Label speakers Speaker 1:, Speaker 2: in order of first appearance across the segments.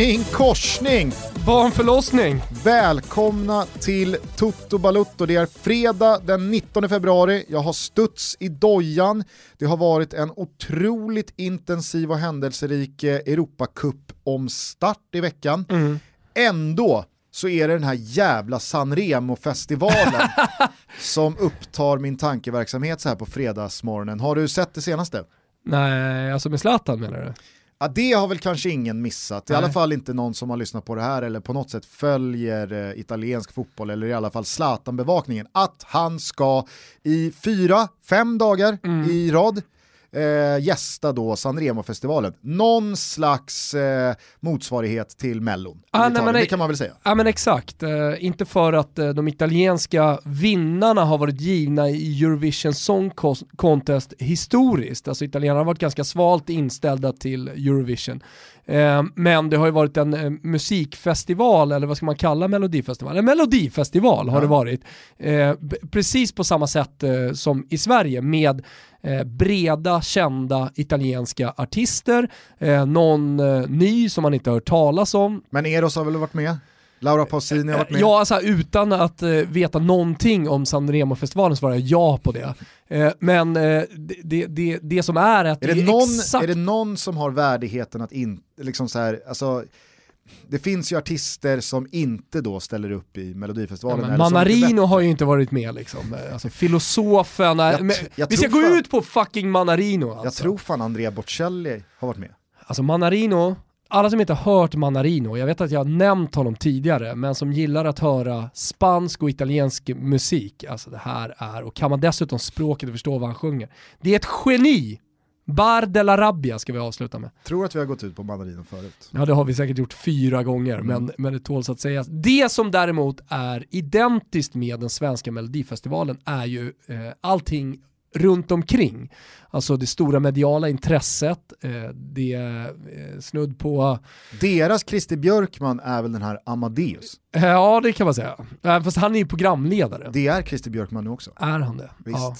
Speaker 1: Morsning korsning!
Speaker 2: Barnförlossning!
Speaker 1: Välkomna till Toto Balutto. Det är fredag den 19 februari. Jag har studs i dojan. Det har varit en otroligt intensiv och händelserik eh, Europacup om start i veckan.
Speaker 2: Mm.
Speaker 1: Ändå så är det den här jävla Sanremo-festivalen som upptar min tankeverksamhet så här på fredagsmorgonen. Har du sett det senaste?
Speaker 2: Nej, alltså med Zlatan menar du?
Speaker 1: Ja, det har väl kanske ingen missat, i
Speaker 2: Nej.
Speaker 1: alla fall inte någon som har lyssnat på det här eller på något sätt följer eh, italiensk fotboll eller i alla fall Zlatan-bevakningen, att han ska i fyra, fem dagar
Speaker 2: Mm.
Speaker 1: i rad eh, gästa då Sanremo-festivalen. Någon slags eh, motsvarighet till Mellon.
Speaker 2: Ah, nej, men
Speaker 1: det kan man väl säga.
Speaker 2: Ja men exakt, eh, inte för att eh, de italienska vinnarna har varit givna i Eurovision Song Contest historiskt. Alltså italienarna har varit ganska svalt inställda till Eurovision. Eh, men det har ju varit en eh, musikfestival, eller vad ska man kalla melodifestival? En melodifestival har
Speaker 1: Ja.
Speaker 2: det varit. Eh, precis på samma sätt som i Sverige med breda, kända italienska artister, någon ny som man inte har hört talas om,
Speaker 1: Men Eros har väl varit med? Laura Pausini har varit med?
Speaker 2: Ja, alltså utan att eh, veta någonting om Sanremo-festivalen svarar jag ja på det. Eh, men eh, det, det, det, det som är att
Speaker 1: Är det,
Speaker 2: är
Speaker 1: någon,
Speaker 2: exakt...
Speaker 1: är det någon som har värdigheten att inte, liksom så här, alltså, det finns ju artister som inte då ställer upp i
Speaker 2: Ja,
Speaker 1: Melodifestivalen. inte
Speaker 2: Manarino har ju inte varit med liksom. Eh, Alltså filosofen, nej,
Speaker 1: Jag
Speaker 2: men,
Speaker 1: jag
Speaker 2: vi ska
Speaker 1: tror
Speaker 2: gå
Speaker 1: fan-
Speaker 2: ut på fucking Manarino alltså.
Speaker 1: Jag tror fan Andrea Bocelli har varit med.
Speaker 2: Alltså Manarino, alla som inte har hört Manarino, jag vet att jag har nämnt honom tidigare, men som gillar att höra spansk och italiensk musik, alltså det här är, och kan man dessutom språket och förstå vad han sjunger, det är ett geni! Bar de la Rabbia ska vi avsluta med.
Speaker 1: Tror att vi har gått ut på Manarino förut.
Speaker 2: Ja det har vi säkert gjort fyra gånger,
Speaker 1: Mm.
Speaker 2: men, men det tåls att sägas. Det som däremot är identiskt med den svenska melodifestivalen är ju eh, allting runt omkring. Alltså det stora mediala intresset, eh, det är eh, snudd på,
Speaker 1: Deras Christer Björkman är väl den här Amadeus?
Speaker 2: eh, ja det kan man säga. Fast han är ju programledare.
Speaker 1: Det är Christer Björkman nu också.
Speaker 2: är han det?
Speaker 1: Visst.
Speaker 2: Ja.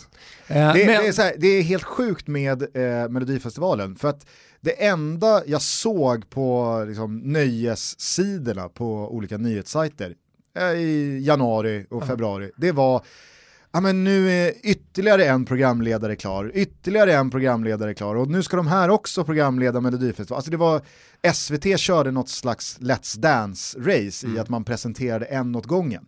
Speaker 1: Det,
Speaker 2: men,
Speaker 1: det, är här, det är helt sjukt med eh, Melodifestivalen, för att det enda jag såg på liksom, nöjessidorna på olika nyhetssajter eh, i januari och februari, det var Ja men nu är ytterligare en programledare klar, ytterligare en programledare klar och nu ska de här också programleda Melodifestivalen. Alltså det var, SVT körde något slags Let's Dance-race i
Speaker 2: Mm.
Speaker 1: att man presenterade en åt gången.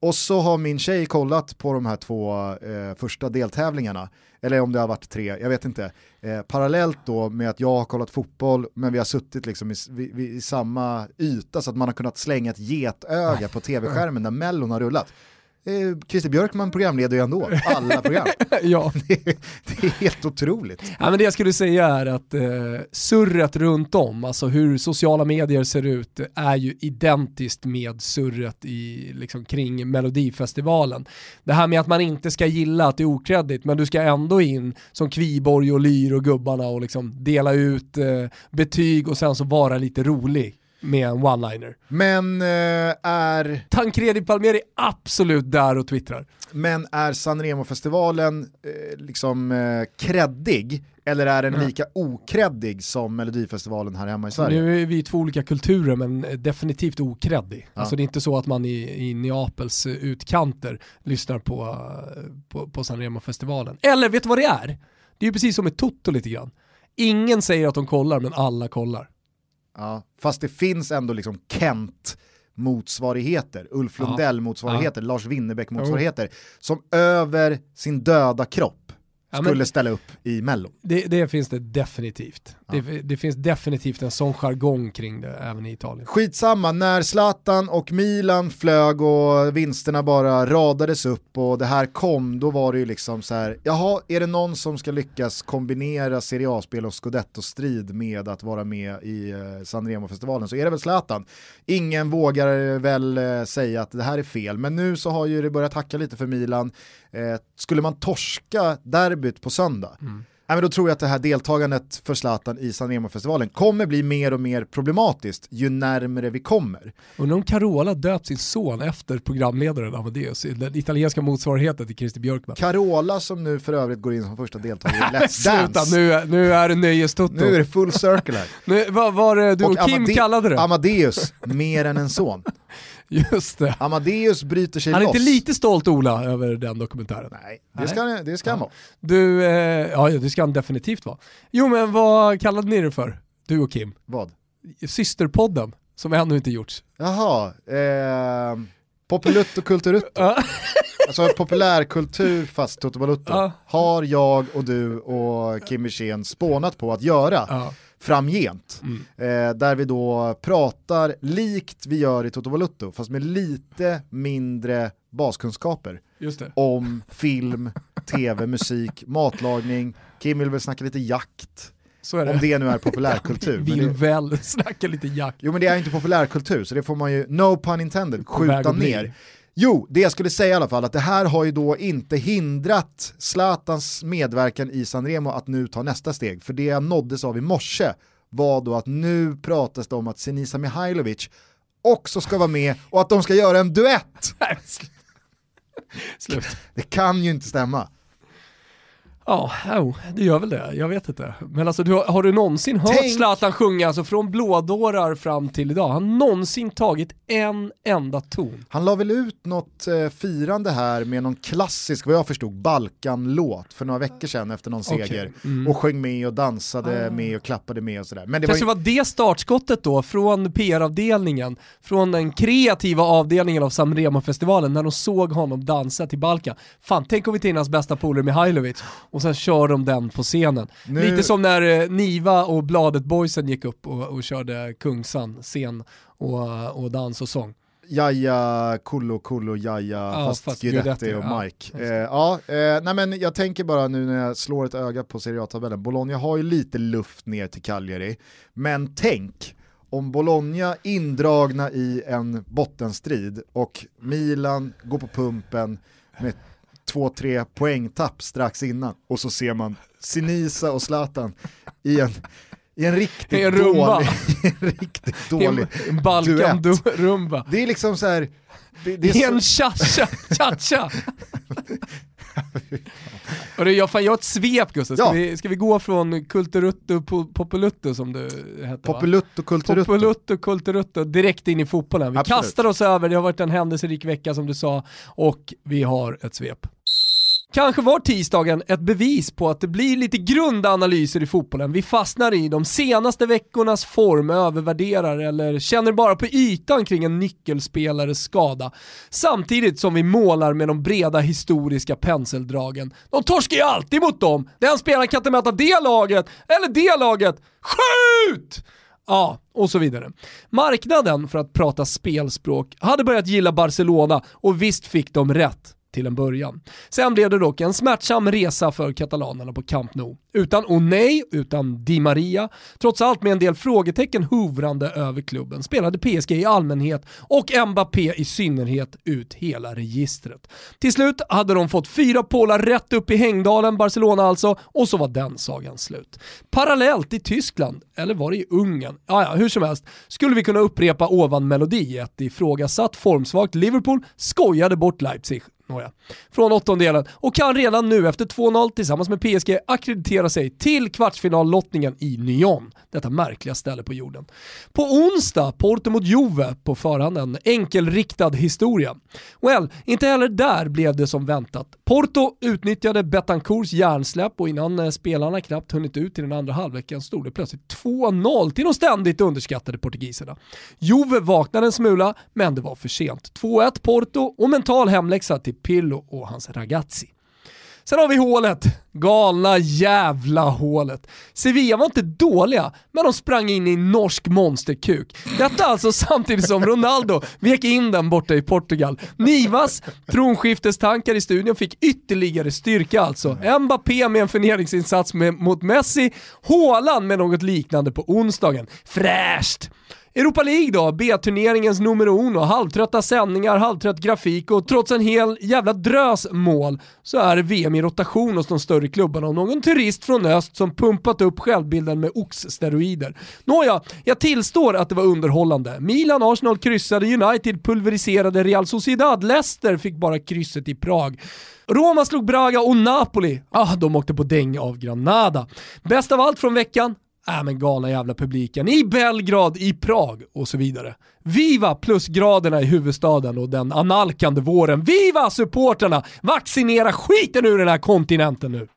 Speaker 1: Och så har min tjej kollat på de här två eh, första deltävlingarna, eller om det har varit tre, jag vet inte. Eh, parallellt då med att jag har kollat fotboll, men vi har suttit liksom i, vi, i samma yta så att man har kunnat slänga ett getöga på tv-skärmen när Mellon har rullat. Eh, Christer Björkman programleder ju ändå, alla program.
Speaker 2: ja.
Speaker 1: det, är, det är helt otroligt.
Speaker 2: Ja, men det jag skulle säga är att eh, surret runt om, alltså hur sociala medier ser ut, är ju identiskt med surret i, liksom, kring Melodifestivalen. Det här med att man inte ska gilla att det är okreddigt, men du ska ändå in som Kviborg och Lyr och gubbarna och liksom dela ut eh, betyg och sen så vara lite rolig med en one-liner.
Speaker 1: Men eh, är,
Speaker 2: Tancredi Palmieri är absolut där och twittrar.
Speaker 1: men är Sanremo-festivalen eh, liksom eh, kreddig, eller är den
Speaker 2: Mm.
Speaker 1: lika okreddig som Melodifestivalen här hemma i Sverige?
Speaker 2: Nu är vi två olika kulturer men definitivt okreddig.
Speaker 1: Ja.
Speaker 2: Alltså det är inte så att man i, i Neapels eh, utkanter lyssnar på, eh, på, på Sanremo-festivalen. Eller vet du vad det är? Det är ju precis som med Toto lite grann. Ingen säger att de kollar men alla kollar.
Speaker 1: Ja, fast det finns ändå liksom Kent motsvarigheter, Ulf
Speaker 2: Ja.
Speaker 1: Lundell motsvarigheter, Lars Winnerbäck motsvarigheter, som över sin döda kropp
Speaker 2: Ja,
Speaker 1: skulle ställa upp i Mello.
Speaker 2: det, det finns det definitivt.
Speaker 1: Ja.
Speaker 2: Det, det finns definitivt en sån jargong kring det även i Italien.
Speaker 1: Skitsamma, när Zlatan och Milan flög och vinsterna bara radades upp och det här kom, då var det ju liksom så här, jaha, är det någon som ska lyckas kombinera Serie A-spel och Scudetto-strid med att vara med i eh, Sanremo-festivalen så är det väl Zlatan. Ingen vågar väl eh, säga att det här är fel, men nu så har ju det börjat hacka lite för Milan. Eh, skulle man torska derbyt på söndag,
Speaker 2: Mm.
Speaker 1: Nej, men då tror jag att det här deltagandet för Zlatan i Sanremo-festivalen kommer bli mer och mer problematiskt ju närmare vi kommer.
Speaker 2: Undrar om Carola döpt sin son efter programledaren Amadeus, den italienska motsvarigheten till Christer Björkman.
Speaker 1: Carola som nu för övrigt går in som första deltagare i Let's Dance.
Speaker 2: Sluta, nu, nu är det nöjestutto.
Speaker 1: Nu är det full circle här.
Speaker 2: nu, vad var det du och, och Kim Amade kallade det?
Speaker 1: Amadeus, mer än en son.
Speaker 2: Just det.
Speaker 1: Amadeus bryter sig
Speaker 2: loss.
Speaker 1: Han
Speaker 2: är inte lite stolt Ola över den dokumentären?
Speaker 1: Nej, det ska, Nej. Det ska han vara.
Speaker 2: Du, eh, ja det ska han definitivt vara. Jo men vad kallade ni det för? Du och Kim?
Speaker 1: Vad?
Speaker 2: Systerpodden, som ännu inte gjorts.
Speaker 1: Jaha, eh, Populut och Kulturutto. alltså populärkultur fast Toto Balutto. Har jag och du och Kim Wirsén spånat på att göra framgent. Mm. Eh, där vi då pratar likt vi gör i Toto Balutto, fast med lite mindre baskunskaper om film, tv, musik, matlagning, Kim vill väl snacka lite jakt, det. Om det nu är populärkultur.
Speaker 2: vill det... väl snacka lite jakt.
Speaker 1: Jo men det är inte populärkultur så det får man ju, no pun intended, skjuta ner. Jo, det jag skulle säga i alla fall att det här har ju då inte hindrat Zlatans medverkan i Sanremo att nu ta nästa steg. För det jag nåddes av i morse var då att nu pratas det om att Senisa Mihailovic också ska vara med och att de ska göra en duett.
Speaker 2: Slut.
Speaker 1: Det kan ju inte stämma.
Speaker 2: Ja, oh, det gör väl det. Jag vet inte. Men alltså, du, har du någonsin hört Tänk... Zlatan sjunga, alltså från blådårar fram till idag? Har han någonsin tagit en enda ton?
Speaker 1: Han la väl ut något eh, firande här med någon klassisk, vad jag förstod, Balkan-låt för några veckor sedan efter någon seger. Okay. Mm. Och sjöng med och dansade ah. med och klappade med och sådär.
Speaker 2: Men det Kanske var, ju... var det startskottet då från PR-avdelningen, från den kreativa avdelningen av Samrema-festivalen när de såg honom dansa till Balkan. Fan, tänk om vi tar in hans bästa polare Mihailovic och sen kör de den på scenen. Nu... Lite som när eh, Niva och Bladet Boysen gick upp och, och körde Kungsan scen och, och dans och sång.
Speaker 1: Jaja, Kullo, Kullo, Jaja, ja, fast, fast Guidetti och ja. Mike. Eh, ja, eh, nej men jag tänker bara nu när jag slår ett öga på Serie A-tabellen, Bologna har ju lite luft ner till Cagliari, men tänk om Bologna indragna i en bottenstrid och Milan går på pumpen med två, tre poängtapp strax innan och så ser man Sinisa och Zlatan i en, i en riktigt en dålig, en riktigt dålig
Speaker 2: en Balkan duett. rumba.
Speaker 1: Det är liksom så här,
Speaker 2: det, det är en cha-cha, cha-cha. Och det, jag, fan, jag har ett svep Gustav, ska, ja. vi, ska vi gå från kulturutto populutto som du hette
Speaker 1: Populutto, kulturutto.
Speaker 2: Populutto, kulturutto, direkt in i fotbollen. Vi Absolut. kastar oss över, det har varit en händelserik vecka som du sa, och vi har ett svep. Kanske var tisdagen ett bevis på att det blir lite grundanalyser i fotbollen. Vi fastnar i de senaste veckornas form, övervärderar eller känner bara på ytan kring en nyckelspelares skada. Samtidigt som vi målar med de breda historiska penseldragen. De torskar ju alltid mot dem. Den spelaren kan inte möta det laget, eller det laget. Skjut! Ja, och så vidare. Marknaden, för att prata spelspråk, hade börjat gilla Barcelona och visst fick de rätt till en början. Sen blev det dock en smärtsam resa för katalanerna på Camp Nou. Utan Oney, utan Di Maria, trots allt med en del frågetecken hovrande över klubben, spelade PSG i allmänhet och Mbappé i synnerhet ut hela registret. Till slut hade de fått fyra pålar rätt upp i Hängdalen, Barcelona alltså, och så var den sagan slut. Parallellt i Tyskland, eller var det i Ungern? Ja, ja, hur som helst, skulle vi kunna upprepa ovan melodi. Ett ifrågasatt formsvagt Liverpool skojade bort Leipzig Nåja. Från åttondelen och kan redan nu efter 2-0 tillsammans med PSG akkreditera sig till kvartsfinallottningen i Nyon, detta märkliga ställe på jorden. På onsdag, Porto mot Juve, på förhand en enkelriktad historia. Well, inte heller där blev det som väntat. Porto utnyttjade Betancours hjärnsläpp och innan eh, spelarna knappt hunnit ut i den andra halvleken stod det plötsligt 2-0 till de ständigt underskattade portugiserna. Juve vaknade en smula, men det var för sent. 2-1 Porto och mental hemläxa till Pillo och hans ragazzi. Sen har vi hålet, galna jävla hålet. Sevilla var inte dåliga, men de sprang in i norsk monsterkuk. Detta alltså samtidigt som Ronaldo vek in den borta i Portugal. Nivas tronskiftestankar i studion fick ytterligare styrka alltså. Mbappé med en förnedringsinsats med, mot Messi, Håland med något liknande på onsdagen. Fräscht! Europa League då, B-turneringens nummer uno, halvtrötta sändningar, halvtrött grafik och trots en hel jävla drös mål så är VM i rotation hos de större klubbarna och någon turist från öst som pumpat upp självbilden med oxsteroider. Nåja, jag tillstår att det var underhållande. Milan, Arsenal kryssade, United pulveriserade Real Sociedad, Leicester fick bara krysset i Prag. Roma slog Braga och Napoli, ah, de åkte på däng av Granada. Bäst av allt från veckan, Äh men galna jävla publiken i Belgrad, i Prag och så vidare. Viva plusgraderna i huvudstaden och den analkande våren. Viva supporterna! Vaccinera skiten ur den här kontinenten nu!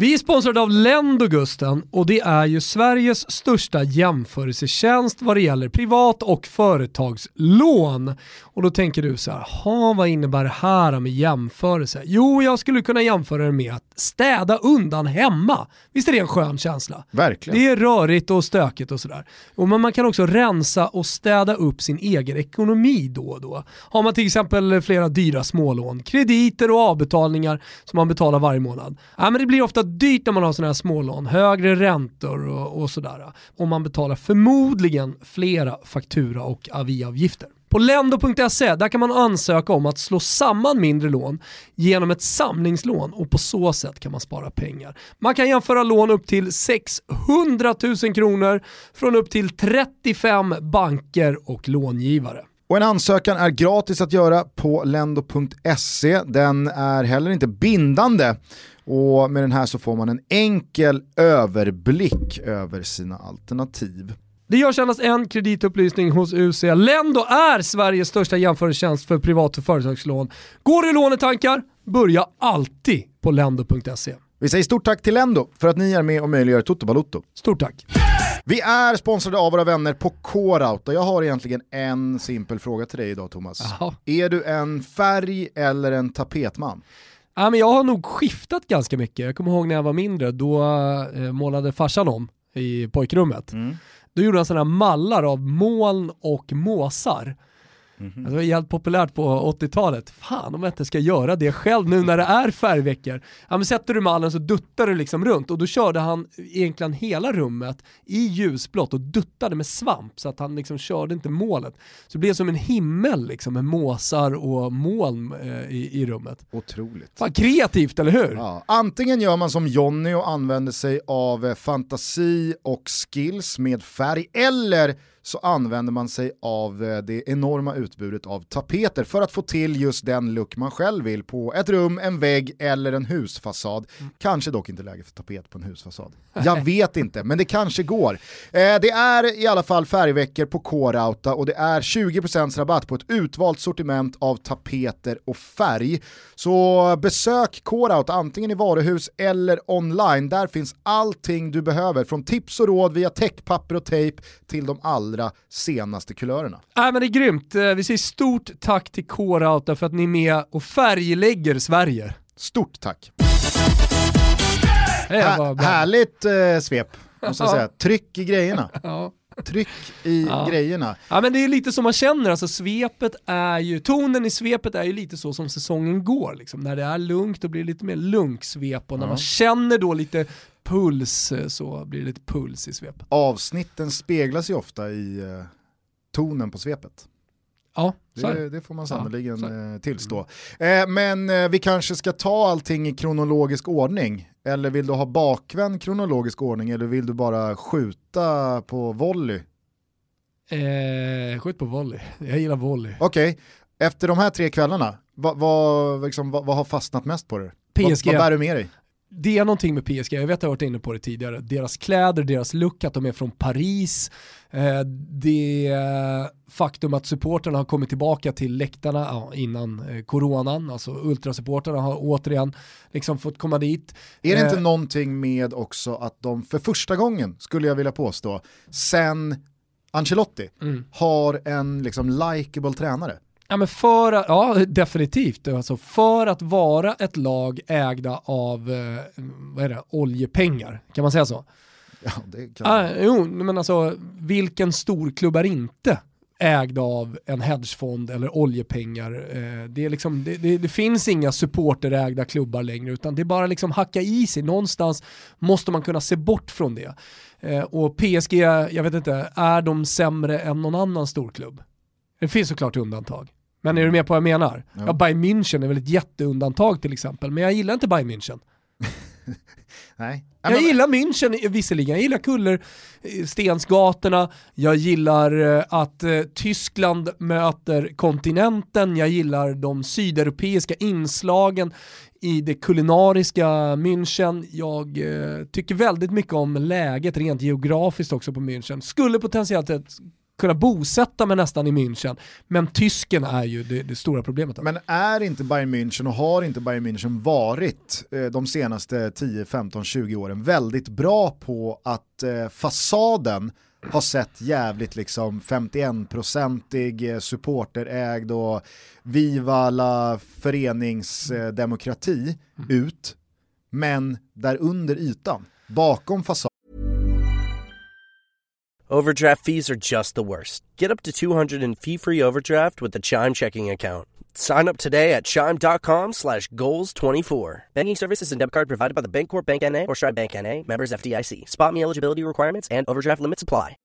Speaker 2: Vi är sponsrade av Lendo Gusten och det är ju Sveriges största jämförelsetjänst vad det gäller privat och företagslån. Och då tänker du så här, ha vad innebär det här med jämförelse? Jo, jag skulle kunna jämföra det med att städa undan hemma. Visst är det en skön känsla?
Speaker 1: Verkligen.
Speaker 2: Det är rörigt och stökigt och sådär. Men man kan också rensa och städa upp sin egen ekonomi då och då. Har man till exempel flera dyra smålån, krediter och avbetalningar som man betalar varje månad. Ja, men det blir ofta dyrt när man har sådana här smålån, högre räntor och, och sådär. Och man betalar förmodligen flera faktura och aviavgifter. På lendo.se där kan man ansöka om att slå samman mindre lån genom ett samlingslån och på så sätt kan man spara pengar. Man kan jämföra lån upp till 600 000 kronor från upp till 35 banker och långivare.
Speaker 1: Och en ansökan är gratis att göra på lendo.se. Den är heller inte bindande och med den här så får man en enkel överblick över sina alternativ.
Speaker 2: Det görs endast en kreditupplysning hos UC. Lendo är Sveriges största jämförelsetjänst för privat och företagslån. Går det lånetankar? Börja alltid på lendo.se.
Speaker 1: Vi säger stort tack till Lendo för att ni är med och möjliggör Toto Balotto.
Speaker 2: Stort tack.
Speaker 1: Vi är sponsrade av våra vänner på Coreout och jag har egentligen en simpel fråga till dig idag Thomas.
Speaker 2: Jaha.
Speaker 1: Är du en färg eller en tapetman?
Speaker 2: Ja, men jag har nog skiftat ganska mycket. Jag kommer ihåg när jag var mindre, då eh, målade farsan om i pojkrummet.
Speaker 1: Mm.
Speaker 2: Då gjorde han sådana mallar av moln och måsar.
Speaker 1: Mhm.
Speaker 2: Det var helt populärt på 80-talet. Fan om jag inte ska göra det själv nu när det är färgveckor. Ja, men sätter du mallen så duttar du liksom runt och då körde han egentligen hela rummet i ljusblått och duttade med svamp så att han liksom körde inte målet. Så det blev som en himmel liksom med måsar och moln eh, i, i rummet.
Speaker 1: Otroligt.
Speaker 2: Fan kreativt, eller hur?
Speaker 1: Ja, antingen gör man som Jonny och använder sig av eh, fantasi och skills med färg eller så använder man sig av eh, det enorma utbudet av tapeter för att få till just den look man själv vill på ett rum, en vägg eller en husfasad. Kanske dock inte läge för tapet på en husfasad. Jag vet inte, men det kanske går. Eh, det är i alla fall färgveckor på K-Rauta och det är 20% rabatt på ett utvalt sortiment av tapeter och färg. Så besök K-Rauta antingen i varuhus eller online. Där finns allting du behöver från tips och råd via täckpapper och tejp till de allra senaste kulörerna.
Speaker 2: Nej men det är grymt. Eh, Vi säger stort tack till K-Rauta för att ni är med och färglägger Sverige.
Speaker 1: Stort tack.
Speaker 2: Bra.
Speaker 1: härligt eh, svep, måste jag
Speaker 2: Ja.
Speaker 1: säga. Tryck i grejerna.
Speaker 2: Ja.
Speaker 1: Tryck i
Speaker 2: Ja.
Speaker 1: grejerna.
Speaker 2: ja men det är lite som man känner, alltså svepet är ju, tonen i svepet är ju lite så som säsongen går. Liksom. När det är lugnt då blir det lite mer lunksvep och när
Speaker 1: Ja.
Speaker 2: man känner då lite puls eh, så blir det lite puls i svepet.
Speaker 1: Avsnitten speglas ju ofta i eh, tonen på svepet.
Speaker 2: Ja, det.
Speaker 1: Det, får man
Speaker 2: Ja, så är
Speaker 1: eh, tillstå. Eh, men eh, vi kanske ska ta allting i kronologisk ordning. Eller vill du ha bakvänd kronologisk ordning eller vill du bara skjuta på volley?
Speaker 2: Eh, skjut på volley. Jag gillar volley.
Speaker 1: Okej, efter de här tre kvällarna, vad, vad, liksom, vad, vad har fastnat mest på dig?
Speaker 2: PSG.
Speaker 1: Vad, vad bär du med dig?
Speaker 2: Det är någonting med PSG, jag vet att jag har varit inne på det tidigare, deras kläder, deras look, att de är från Paris, eh, det faktum att supporterna har kommit tillbaka till läktarna ja, innan eh, coronan, alltså ultrasupporterna har återigen liksom fått komma dit.
Speaker 1: Är det
Speaker 2: Eh,
Speaker 1: inte någonting med också att de för första gången, skulle jag vilja påstå, sen Ancelotti,
Speaker 2: Mm.
Speaker 1: har en liksom likeable tränare?
Speaker 2: Ja, men för, att- ja definitivt. Alltså för att vara ett lag ägda av eh, vad är det, oljepengar, kan man säga så?
Speaker 1: Ja, det kan
Speaker 2: Ah, jo, men alltså vilken storklubb är inte ägd av en hedgefond eller oljepengar. Eh, det, är liksom, det, det, det, finns inga supporterägda klubbar längre utan det är bara liksom hacka i sig. Någonstans måste man kunna se bort från det. Eh, och PSG, jag vet inte, är de sämre än någon annan storklubb? Det finns såklart undantag. Men är du med på vad jag menar? Ja. ja Bayern München är väl ett jätteundantag till exempel, men jag gillar inte Bayern München.
Speaker 1: Nej.
Speaker 2: Jag gillar München visserligen, jag gillar kuller, eh, jag gillar eh, att eh, Tyskland möter kontinenten, jag gillar de sydeuropeiska inslagen i det kulinariska München. Jag tycker väldigt mycket om läget rent geografiskt också på München. Skulle potentiellt kunna bosätta mig nästan i München. Men tysken är ju det, det stora problemet.
Speaker 1: Men är inte Bayern München och har inte Bayern München varit eh, de senaste 10, 15, 20 åren väldigt bra på att eh, fasaden har sett jävligt liksom 51-procentig eh, supporterägd och viva la föreningsdemokrati mm. ut, men där under ytan, bakom fasaden
Speaker 3: Overdraft fees are just the worst. Get up to 200 in fee-free overdraft with the Chime checking account. Sign up today at chime.com slash goals24. Banking services and debit card provided by the Bancorp Bank N.A. or Stride Bank N.A. Members FDIC. Spot me eligibility requirements and overdraft limits apply.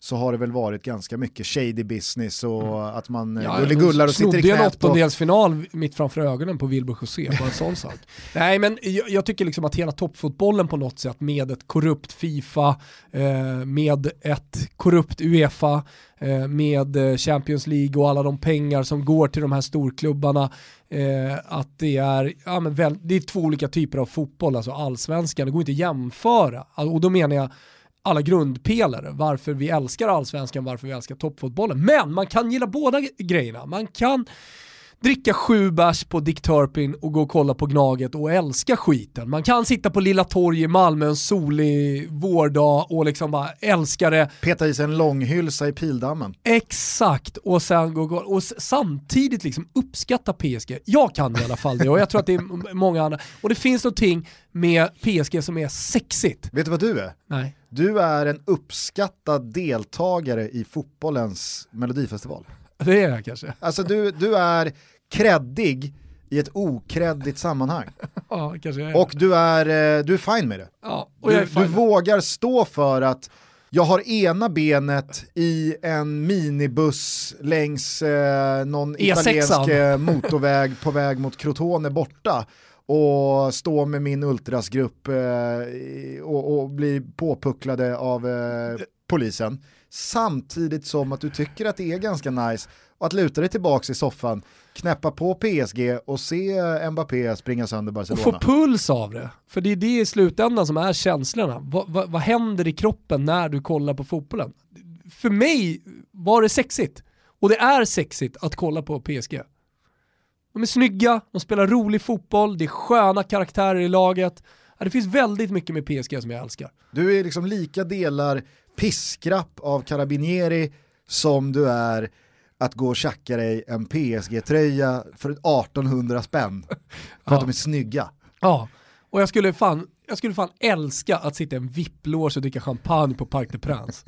Speaker 1: Så har det väl varit ganska mycket shady business och mm. att man ja, gullar och sitter i knät.
Speaker 2: en åttondelsfinal mitt framför ögonen på Wilbur José, bara en sån sak. Nej men jag, jag, tycker liksom att hela toppfotbollen på något sätt med ett korrupt Fifa, eh, med ett korrupt Uefa, eh, med eh, Champions League och alla de pengar som går till de här storklubbarna, eh, att det är, ja, men väl, det är två olika typer av fotboll, alltså allsvenskan, det går inte att jämföra. Och då menar jag alla grundpelare, varför vi älskar allsvenskan, varför vi älskar toppfotbollen. Men man kan gilla båda grejerna. Man kan dricka sju bärs på Dick Turpin och gå och kolla på Gnaget och älska skiten. Man kan sitta på Lilla Torg i Malmö en solig vårdag och liksom bara älska det.
Speaker 1: Peta i sig en långhylsa i Pildammen.
Speaker 2: Exakt, och sen gå och, och samtidigt liksom uppskatta PSG. Jag kan i alla fall det och jag tror att det är många andra. Och det finns någonting med PSG som är sexigt.
Speaker 1: Vet du vad du är?
Speaker 2: Nej.
Speaker 1: Du är en uppskattad deltagare i fotbollens melodifestival.
Speaker 2: Det är jag kanske.
Speaker 1: Alltså du, du är kreddig i ett okreddigt sammanhang.
Speaker 2: ja, kanske jag är.
Speaker 1: Och du är, eh, du är fine med det.
Speaker 2: Ja,
Speaker 1: och du, du vågar stå för att jag har ena benet i en minibuss längs eh, någon E6. italiensk eh, motorväg på väg mot Crotone borta och stå med min ultrasgrupp eh, och, och, bli påpucklade av eh, polisen samtidigt som att du tycker att det är ganska nice att luta dig tillbaka i soffan, knäppa på PSG och se Mbappé springa sönder Barcelona.
Speaker 2: Och få puls av det, för det är det i slutändan som är känslorna. vad, vad, vad händer i kroppen när du kollar på fotbollen? För mig var det sexigt, och det är sexigt att kolla på PSG. De är snygga, de spelar rolig fotboll, det är sköna karaktärer i laget. Det finns väldigt mycket med PSG som jag älskar.
Speaker 1: Du är liksom lika delar piskrapp av Carabinieri som du är att gå och tjacka dig en PSG-tröja för 1800 spänn för ja. att de är snygga.
Speaker 2: Ja, och jag skulle fan, jag skulle fan älska att sitta i en VIP-loge och dricka champagne på Parc des Princes.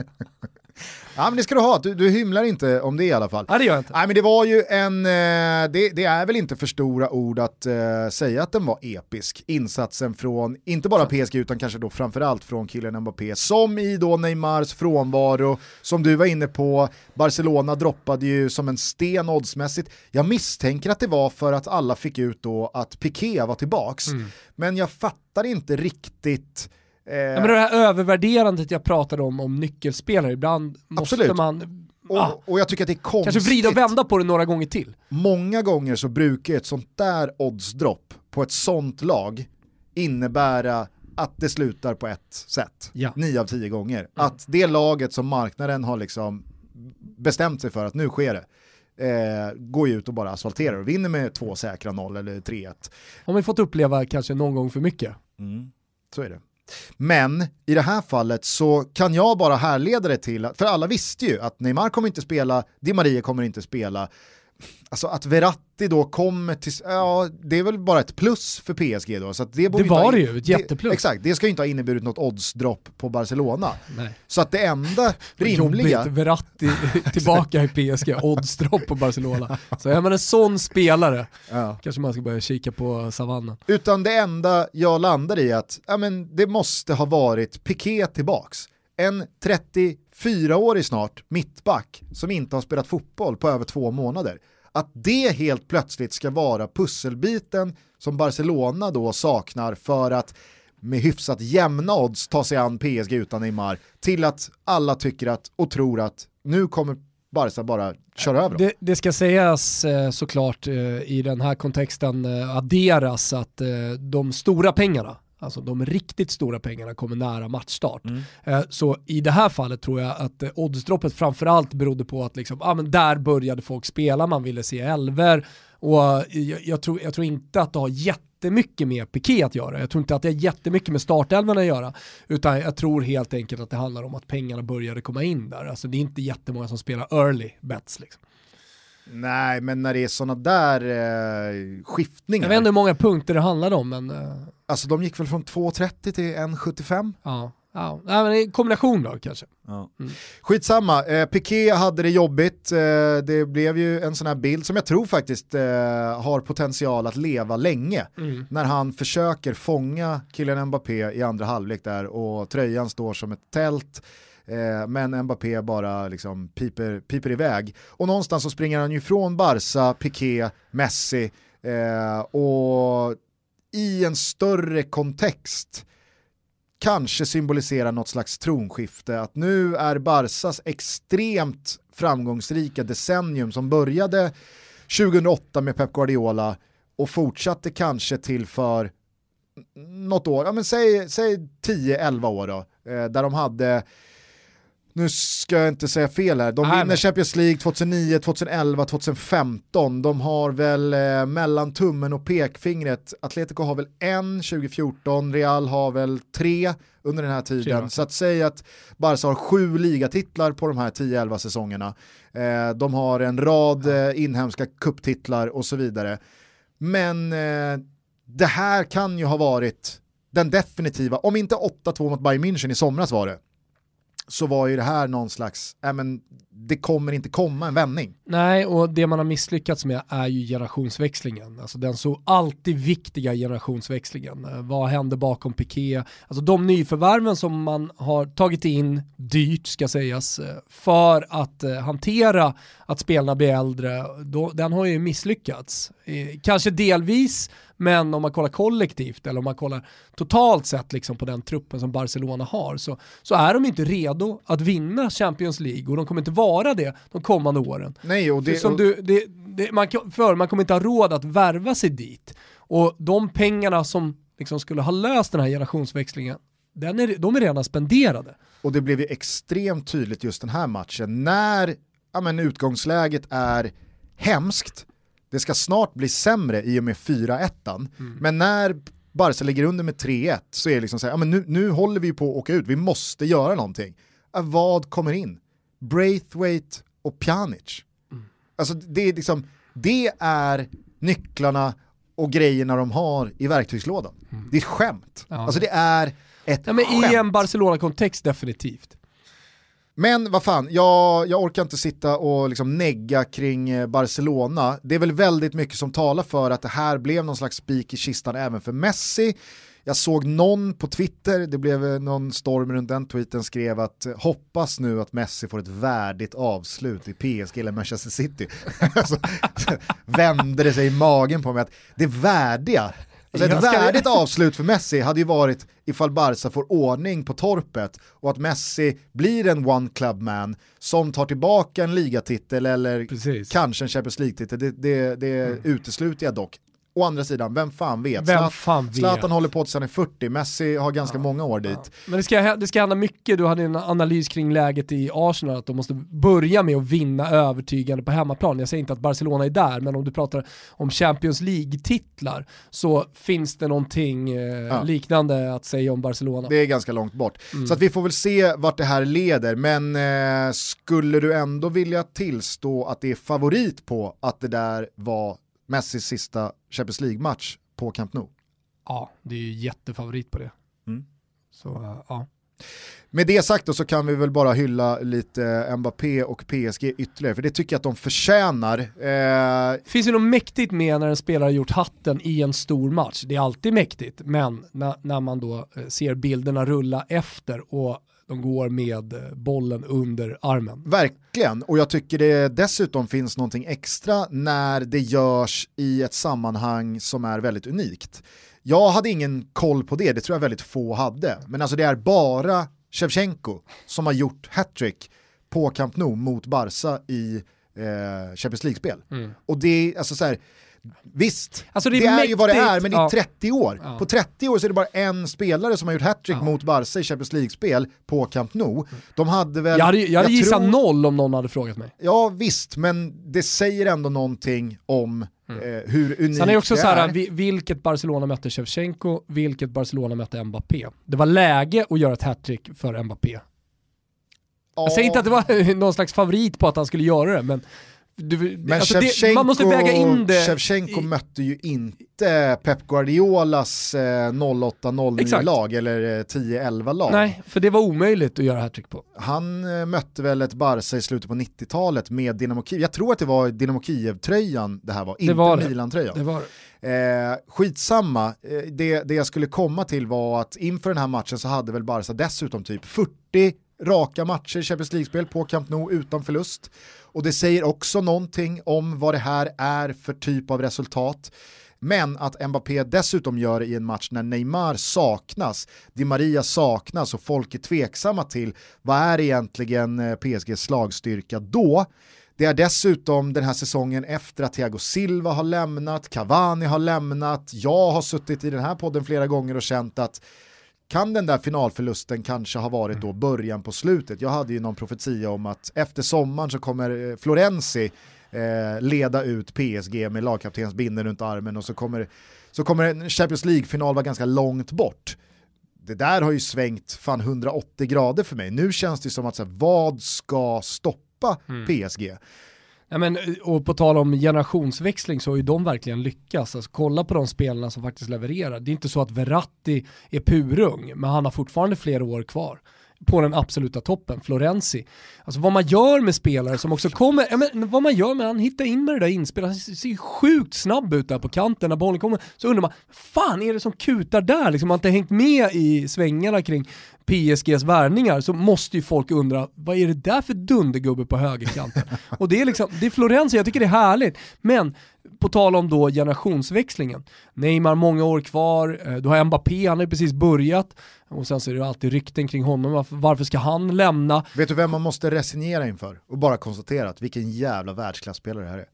Speaker 1: Ja men det ska du ha, du, du hymlar inte om det i alla fall.
Speaker 2: Nej det gör jag inte.
Speaker 1: Nej men det var ju en, eh, det, det är väl inte för stora ord att uh, säga att den var episk. Insatsen från, inte bara PSG utan kanske då framförallt från killen Mbappé, som i då Neymars frånvaro, som du var inne på, Barcelona droppade ju som en sten oddsmässigt. Jag misstänker att det var för att alla fick ut då att Piqué var tillbaks, mm. men jag fattar inte riktigt
Speaker 2: Eh, ja, men det här övervärderandet jag pratade om, om nyckelspelare, ibland måste absolut. man
Speaker 1: och, ah, och, jag tycker att det är konstigt.
Speaker 2: Kanske vrida och vända på det några gånger till.
Speaker 1: Många gånger så brukar ett sånt där oddsdropp på ett sånt lag innebära att det slutar på ett sätt. Ja. Nio av tio gånger. Mm. Att det laget som marknaden har liksom bestämt sig för att nu sker det, eh, går ut och bara asfalterar och vinner med två säkra noll eller 3-1.
Speaker 2: Har vi fått uppleva kanske någon gång för mycket.
Speaker 1: Mm. Så är det. Men i det här fallet så kan jag bara härleda det till, för alla visste ju att Neymar kommer inte spela, Di Maria kommer inte spela, alltså att Verratti då kommer till, ja det är väl bara ett plus för PSG då. Så det,
Speaker 2: det var ju, ett jätteplus.
Speaker 1: Det, exakt, det ska ju inte ha inneburit något oddsdropp på Barcelona.
Speaker 2: Nej.
Speaker 1: Så att det enda rimliga...
Speaker 2: Jobbigt, Verratti tillbaka i PSG, oddsdropp på Barcelona. Så är man en sån spelare, ja. kanske man ska börja kika på savannen.
Speaker 1: Utan det enda jag landar i är att ja, men det måste ha varit Piqué tillbaks. En fyraårig snart mittback som inte har spelat fotboll på över två månader att det helt plötsligt ska vara pusselbiten som Barcelona då saknar för att med hyfsat jämna odds ta sig an PSG utan Neymar till att alla tycker att och tror att nu kommer Barca bara köra över dem.
Speaker 2: Det, det ska sägas eh, såklart eh, i den här kontexten eh, adderas att de stora pengarna Alltså de riktigt stora pengarna kommer nära matchstart. Mm. Eh, så i det här fallet tror jag att eh, oddsdroppet framförallt berodde på att liksom, ah, men där började folk spela, man ville se elver och eh, jag, jag, tror, jag tror inte att det har jättemycket med piké att göra. Jag tror inte att det har jättemycket med startelvorna att göra. Utan jag tror helt enkelt att det handlar om att pengarna började komma in där. Alltså det är inte jättemånga som spelar early bets. Liksom.
Speaker 1: Nej, men när det är sådana där eh, skiftningar.
Speaker 2: Jag vet inte hur många punkter det handlade om, men... Eh...
Speaker 1: Alltså de gick väl från 2,30 till 1,75?
Speaker 2: Ja. Ja, men i kombination då kanske.
Speaker 1: Ja. Mm. Skitsamma, eh, Piqué hade det jobbigt, eh, det blev ju en sån här bild som jag tror faktiskt eh, har potential att leva länge. Mm. När han försöker fånga killen Mbappé i andra halvlek där och tröjan står som ett tält Eh, men Mbappé bara liksom piper, piper iväg. Och någonstans så springer han ju från Barca, Piqué, Messi eh, och i en större kontext kanske symboliserar något slags tronskifte. Att nu är Barsas extremt framgångsrika decennium som började 2008 med Pep Guardiola och fortsatte kanske till för något år, ja men säg, säg 10-11 år då, eh, där de hade nu ska jag inte säga fel här, de Nej, vinner men... Champions League 2009, 2011, 2015. De har väl eh, mellan tummen och pekfingret, Atletico har väl en 2014, Real har väl tre under den här tiden. Fyra. Så att säga att Barca har sju ligatitlar på de här 10-11 säsongerna. Eh, de har en rad eh, inhemska kupptitlar och så vidare. Men eh, det här kan ju ha varit den definitiva, om inte 8-2 mot Bayern München i somras var det, så var ju det här någon slags, äh men, det kommer inte komma en vändning.
Speaker 2: Nej, och det man har misslyckats med är ju generationsväxlingen. Alltså den så alltid viktiga generationsväxlingen. Eh, vad händer bakom Piqué? Alltså de nyförvärven som man har tagit in, dyrt ska sägas, eh, för att eh, hantera att spelarna blir äldre, då, den har ju misslyckats. Kanske delvis men om man kollar kollektivt eller om man kollar totalt sett liksom på den truppen som Barcelona har så, så är de inte redo att vinna Champions League och de kommer inte vara det de kommande åren.
Speaker 1: Nej, och det,
Speaker 2: för, som du, det, det, man, för man kommer inte ha råd att värva sig dit. Och de pengarna som liksom skulle ha löst den här generationsväxlingen, den är, de är redan spenderade.
Speaker 1: Och det blev ju extremt tydligt just den här matchen när ja, men utgångsläget är hemskt det ska snart bli sämre i och med 4-1. Mm. Men när Barca ligger under med 3-1 så är det liksom så här, ja, men nu, nu håller vi på att åka ut, vi måste göra någonting. vad kommer in? Braithwaite och Pjanic. Mm. Alltså det är liksom, det är nycklarna och grejerna de har i verktygslådan. Mm. Det är ett skämt. Ja. Alltså det är ett ja, men
Speaker 2: skämt. I en Barcelona-kontext definitivt.
Speaker 1: Men vad fan, jag, jag orkar inte sitta och liksom negga kring eh, Barcelona. Det är väl väldigt mycket som talar för att det här blev någon slags spik i kistan även för Messi. Jag såg någon på Twitter, det blev eh, någon storm runt den tweeten, skrev att eh, hoppas nu att Messi får ett värdigt avslut i PSG eller Manchester City. så, vände det sig i magen på mig att det värdiga Alltså ett värdigt avslut för Messi hade ju varit ifall Barca får ordning på torpet och att Messi blir en one club man som tar tillbaka en ligatitel eller Precis. kanske en Champions League-titel, det, det, det mm. utesluter jag dock. Å andra sidan, vem fan vet?
Speaker 2: Vem fan vet?
Speaker 1: Zlatan håller på tills han är 40, Messi har ganska många år dit.
Speaker 2: Men det ska, det ska hända mycket, du hade en analys kring läget i Arsenal, att de måste börja med att vinna övertygande på hemmaplan. Jag säger inte att Barcelona är där, men om du pratar om Champions League-titlar så finns det någonting eh, liknande att säga om Barcelona.
Speaker 1: Det är ganska långt bort. Så att vi får väl se vart det här leder, men eh, skulle du ändå vilja tillstå att det är favorit på att det där var Messis sista Champions League-match på Camp Nou?
Speaker 2: Ja, det är ju jättefavorit på det.
Speaker 1: Mm.
Speaker 2: Så eh, ja.
Speaker 1: Med det sagt då så kan vi väl bara hylla lite Mbappé och PSG ytterligare, för det tycker jag att de förtjänar. Eh,
Speaker 2: finns ju något mäktigt med när en spelare gjort hatten i en stor match. Det är alltid mäktigt, men när, när man då eh, ser bilderna rulla efter och de går med eh, bollen under armen.
Speaker 1: Verkligen, och jag tycker det dessutom finns någonting extra när det görs i ett sammanhang som är väldigt unikt. Jag hade ingen koll på det, det tror jag väldigt få hade, men alltså det är bara Shevchenko som har gjort hattrick på Camp Nou mot Barca i eh, Champions League-spel. Och det är alltså så här, Visst,
Speaker 2: Alltså,
Speaker 1: det,
Speaker 2: det är
Speaker 1: är ju vad det är, men i
Speaker 2: ja.
Speaker 1: 30 år.
Speaker 2: Ja.
Speaker 1: På 30 år så är det bara en spelare som har gjort hattrick mot Barca i Champions League-spel på Camp Nou. De hade väl...
Speaker 2: Jag hade, jag hade gissat
Speaker 1: tror-
Speaker 2: noll om någon hade frågat mig.
Speaker 1: Ja visst, men det säger ändå någonting om eh, hur unikt
Speaker 2: Sen är det också så här,
Speaker 1: är.
Speaker 2: vi- vilket Barcelona mötte Shevchenko, vilket Barcelona mötte Mbappé. Det var läge att göra ett hattrick för Mbappé. Jag säger inte att det var någon slags favorit på att han skulle göra det, men, du,
Speaker 1: Men
Speaker 2: alltså det, man måste väga in det.
Speaker 1: Shevchenko
Speaker 2: i-
Speaker 1: mötte ju inte Pep Guardiolas eh, 08-09
Speaker 2: Exakt.
Speaker 1: lag eller eh, 10-11 lag.
Speaker 2: Nej, för det var omöjligt att göra hattrick på.
Speaker 1: Han eh, mötte väl ett Barca i slutet på 90-talet med Dynamo Kiev. Jag tror att det var Dynamo Kiev-tröjan det här var, inte
Speaker 2: var det.
Speaker 1: Milan-tröjan.
Speaker 2: Det var
Speaker 1: Eh, skitsamma, eh, det, det jag skulle komma till var att inför den här matchen så hade väl Barca dessutom typ 40 raka matcher i Champions League-spel på Camp Nou utan förlust. Och det säger också någonting om vad det här är för typ av resultat. Men att Mbappé dessutom gör det i en match när Neymar saknas, Di Maria saknas och folk är tveksamma till vad är egentligen eh, PSGs slagstyrka då. Det är dessutom den här säsongen efter att Thiago Silva har lämnat, Cavani har lämnat, jag har suttit i den här podden flera gånger och känt att kan den där finalförlusten kanske ha varit då början på slutet? Jag hade ju någon profetia om att efter sommaren så kommer eh, Florenzi eh, leda ut PSG med lagkaptens binden runt armen och så kommer, så kommer en Champions League-final vara ganska långt bort. Det där har ju svängt fan 180 grader för mig. Nu känns det som att så här, vad ska stoppa PSG?
Speaker 2: Ja, men, och på tal om generationsväxling så har ju de verkligen lyckats. Alltså, kolla på de spelarna som faktiskt levererar. Det är inte så att Verratti är purung, men han har fortfarande flera år kvar på den absoluta toppen, Florenzi. Alltså vad man gör med spelare som också kommer, ja, men vad man gör med han hittar in med det där inspelet, han ser sjukt snabb ut där på kanten när bollen kommer, så undrar man, fan är det som kutar där? Liksom, man har inte hängt med i svängarna kring PSGs värvningar så måste ju folk undra, vad är det där för dundergubbe på högerkanten? Och det är liksom, det är Florenzi, jag tycker det är härligt, men på tal om då generationsväxlingen, Neymar många år kvar, eh, du har Mbappé, han har ju precis börjat, och sen så är det alltid rykten kring honom, varför, varför ska han lämna?
Speaker 1: Vet du vem man måste resignera inför? Och bara konstatera att vilken jävla världsklasspelare det här är.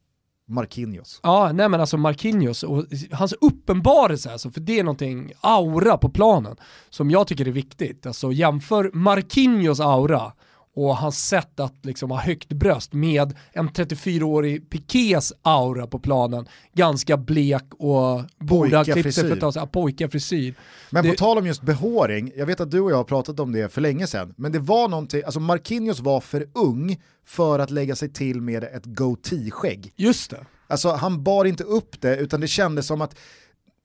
Speaker 1: Marquinhos.
Speaker 2: Ja, nej men alltså Marquinhos och hans uppenbarelse, alltså, för det är någonting, aura på planen, som jag tycker är viktigt. Alltså jämför Marquinhos aura och hans sätt att liksom ha högt bröst med en 34-årig Pikés aura på planen, ganska blek och borde ha klippt sig för pojkafrisyr.
Speaker 1: Men
Speaker 2: Det-
Speaker 1: på tal om just behåring, jag vet att du och jag har pratat om det för länge sedan, men det var någonting, alltså Marquinhos var för ung för att lägga sig till med ett goatee-skägg.
Speaker 2: Just det.
Speaker 1: Alltså han bar inte upp det, utan det kändes som att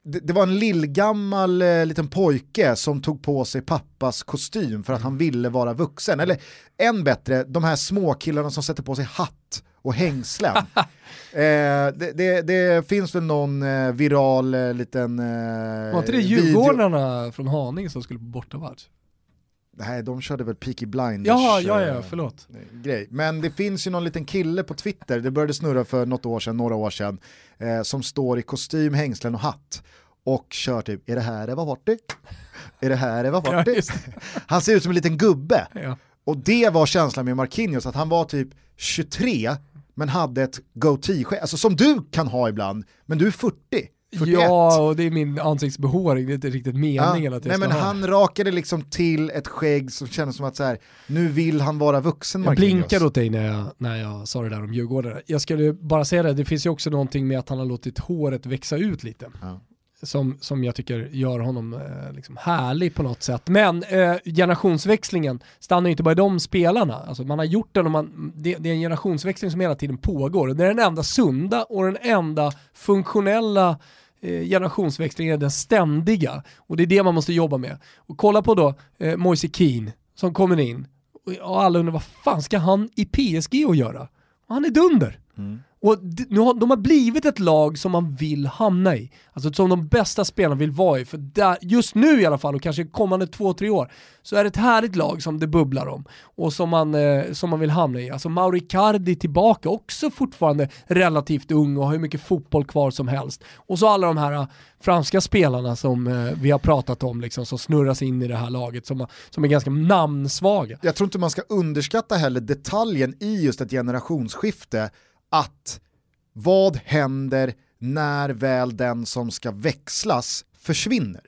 Speaker 1: det, det var en lillgammal eh, liten pojke som tog på sig pappas kostym för att han ville vara vuxen. Eller än bättre, de här små killarna som sätter på sig hatt och hängslen. eh, det, det, det finns väl någon eh, viral eh, liten eh,
Speaker 2: Var inte det
Speaker 1: video-
Speaker 2: Djurgårdarna från Haninge som skulle på bortamatch?
Speaker 1: Nej, de körde väl Peaky Blinders.
Speaker 2: Ja, ja, ja,
Speaker 1: eh,
Speaker 2: förlåt.
Speaker 1: grej. Men det finns ju någon liten kille på Twitter, det började snurra för något år sedan, några år sedan, eh, som står i kostym, hängslen och hatt och kör typ, är det här Eva Forti? Är det här Eva
Speaker 2: Ja,
Speaker 1: Forti?
Speaker 2: just
Speaker 1: Han ser ut som en liten gubbe.
Speaker 2: Ja.
Speaker 1: Och det var känslan med Marquinhos, att han var typ 23 men hade ett goatee alltså som du kan ha ibland, men du är 40. 41.
Speaker 2: Ja, och det är min ansiktsbehåring, det är inte riktigt meningen
Speaker 1: Ja,
Speaker 2: att jag
Speaker 1: nej
Speaker 2: ska
Speaker 1: men
Speaker 2: ha.
Speaker 1: han rakade liksom till ett skägg som kändes som att så här, nu vill han vara vuxen
Speaker 2: Jag blinkade åt dig när jag, när jag sa det där om Djurgårdare. Jag skulle bara säga det, det finns ju också någonting med att han har låtit håret växa ut lite.
Speaker 1: Ja.
Speaker 2: Som, som jag tycker gör honom eh, liksom härlig på något sätt. Men eh, generationsväxlingen stannar ju inte bara i de spelarna. Alltså man har gjort den och man, det, det är en generationsväxling som hela tiden pågår. Det är den enda sunda och den enda funktionella Eh, generationsväxlingen generationsväxlingen, den ständiga. Och det är det man måste jobba med. Och kolla på då eh, Moise Keane som kommer in och- och alla undrar vad fan ska han i PSG att göra? Och han är dunder.
Speaker 1: Mm.
Speaker 2: Och nu har, de har blivit ett lag som man vill hamna i. Alltså som de bästa spelarna vill vara i. För där, just nu i alla fall, och kanske kommande två, tre år, så är det ett härligt lag som det bubblar om. Och som man, eh, som man vill hamna i. Alltså Mauri Cardi tillbaka, också fortfarande relativt ung och har hur mycket fotboll kvar som helst. Och så alla de här eh, franska spelarna som eh, vi har pratat om, liksom, som snurras in i det här laget, som, som är ganska namnsvaga.
Speaker 1: Jag tror inte man ska underskatta heller detaljen i just ett generationsskifte, att vad händer när väl den som ska växlas försvinner?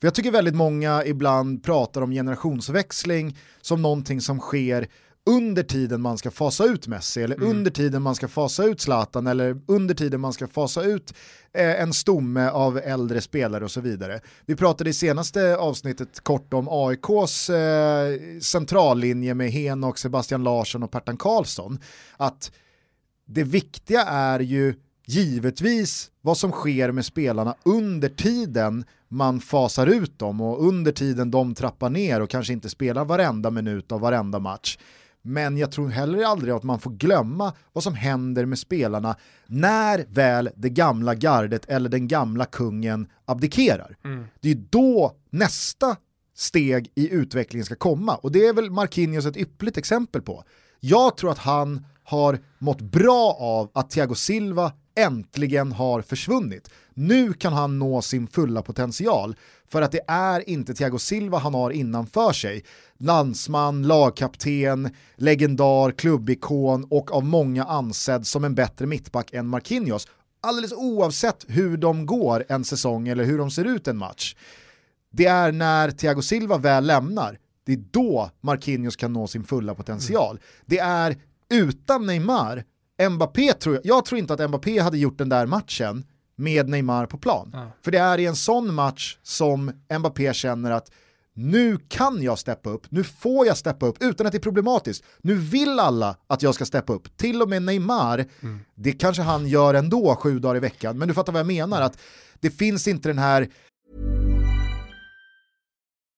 Speaker 1: För jag tycker väldigt många ibland pratar om generationsväxling som någonting som sker under tiden man ska fasa ut Messi eller under tiden man ska fasa ut Zlatan eller under tiden man ska fasa ut eh, en stomme av äldre spelare och så vidare. Vi pratade i senaste avsnittet kort om AIKs eh, centrallinje med Henok, Sebastian Larsson och Pertan Karlsson. Att det viktiga är ju givetvis vad som sker med spelarna under tiden man fasar ut dem och under tiden de trappar ner och kanske inte spelar varenda minut av varenda match. Men jag tror heller aldrig att man får glömma vad som händer med spelarna när väl det gamla gardet eller den gamla kungen abdikerar. Det är då nästa steg i utvecklingen ska komma och det är väl Marquinhos ett ypperligt exempel på. Jag tror att han har mått bra av att Thiago Silva äntligen har försvunnit. Nu kan han nå sin fulla potential för att det är inte Thiago Silva han har innanför sig. Landsman, lagkapten, legendar, klubbikon och av många ansedd som en bättre mittback än Marquinhos. Alldeles oavsett hur de går en säsong eller hur de ser ut en match. Det är när Thiago Silva väl lämnar, det är då Marquinhos kan nå sin fulla potential. Det är utan Neymar, Mbappé tror jag, jag tror inte att Mbappé hade gjort den där matchen med Neymar på plan. För det är i en sån match som Mbappé känner att nu kan jag steppa upp, nu får jag steppa upp utan att det är problematiskt. Nu vill alla att jag ska steppa upp, till och med Neymar, det kanske han gör ändå sju dagar i veckan, men du fattar vad jag menar, att det finns inte den här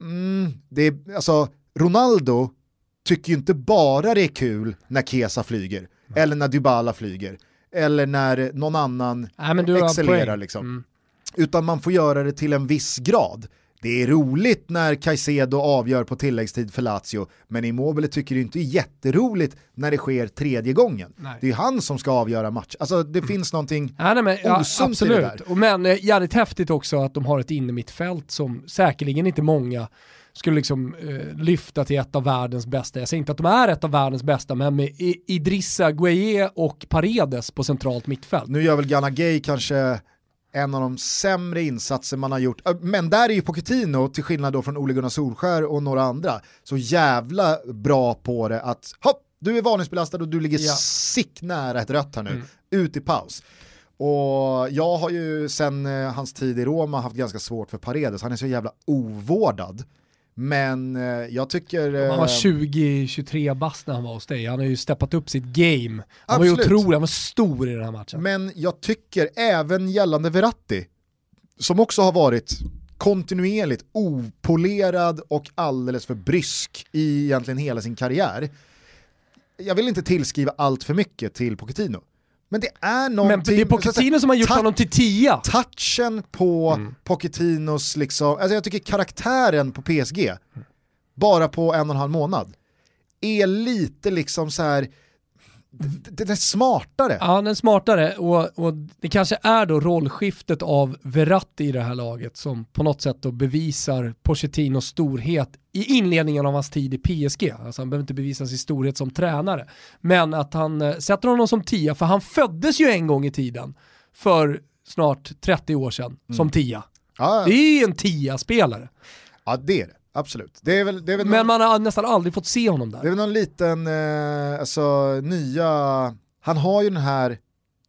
Speaker 1: Mm, det är, alltså, Ronaldo tycker ju inte bara det är kul när Kesa flyger, eller när Dybala flyger, eller när någon annan
Speaker 2: Nej,
Speaker 1: excellerar. Liksom.
Speaker 2: Mm.
Speaker 1: Utan man får göra det till en viss grad. Det är roligt när Caicedo avgör på tilläggstid för Lazio, men Immobile tycker det inte är jätteroligt när det sker tredje gången.
Speaker 2: Nej.
Speaker 1: Det är han som ska avgöra match. Alltså det finns någonting
Speaker 2: Ja, nej, men, ja,
Speaker 1: osunt i det där.
Speaker 2: Men eh, jävligt häftigt också att de har ett innermittfält som säkerligen inte många skulle liksom eh, lyfta till ett av världens bästa. Jag säger inte att de är ett av världens bästa, men med Idrissa Gueye och Paredes på centralt mittfält.
Speaker 1: Nu gör väl Ghana Gay kanske en av de sämre insatser man har gjort. Men där är ju Pochettino, till skillnad då från Ole Gunnar Solskär och några andra, så jävla bra på det att hopp, du är varningsbelastad och du ligger
Speaker 2: Ja.
Speaker 1: sick nära ett rött här nu,
Speaker 2: Mm.
Speaker 1: ut i paus. Och jag har ju sen eh, hans tid i Roma haft ganska svårt för Paredes, han är så jävla ovårdad. Men eh, jag tycker...
Speaker 2: Han var
Speaker 1: eh,
Speaker 2: 20-23 bast när han var hos dig. Han har ju steppat upp sitt game. Han var ju
Speaker 1: Absolut.
Speaker 2: otrolig, han var stor i den här matchen.
Speaker 1: Men jag tycker även gällande Verratti, som också har varit kontinuerligt opolerad och alldeles för brysk i egentligen hela sin karriär. Jag vill inte tillskriva allt för mycket till Pochettino, Men det är
Speaker 2: Men
Speaker 1: någonting...
Speaker 2: det är Pochettino som har gjort honom till tia.
Speaker 1: touchen på
Speaker 2: Mm.
Speaker 1: Pochettinos, liksom, alltså jag tycker karaktären på PSG, bara på en och en halv månad, är lite liksom så här. Den är smartare.
Speaker 2: Ja, den är smartare och, och det kanske är då rollskiftet av Verratti i det här laget som på något sätt då bevisar Pochettinos storhet i inledningen av hans tid i PSG. Alltså han behöver inte bevisa sin storhet som tränare. Men att han eh, sätter honom som tia, för han föddes ju en gång i tiden för snart 30 år sedan som tia.
Speaker 1: Ja,
Speaker 2: Det är ju en tia-spelare.
Speaker 1: ja det är det, absolut. Det är väl, det är väl,
Speaker 2: Men
Speaker 1: någon,
Speaker 2: man har nästan aldrig fått se honom
Speaker 1: det är
Speaker 2: där.
Speaker 1: väl någon liten, eh, alltså nya, han har ju den här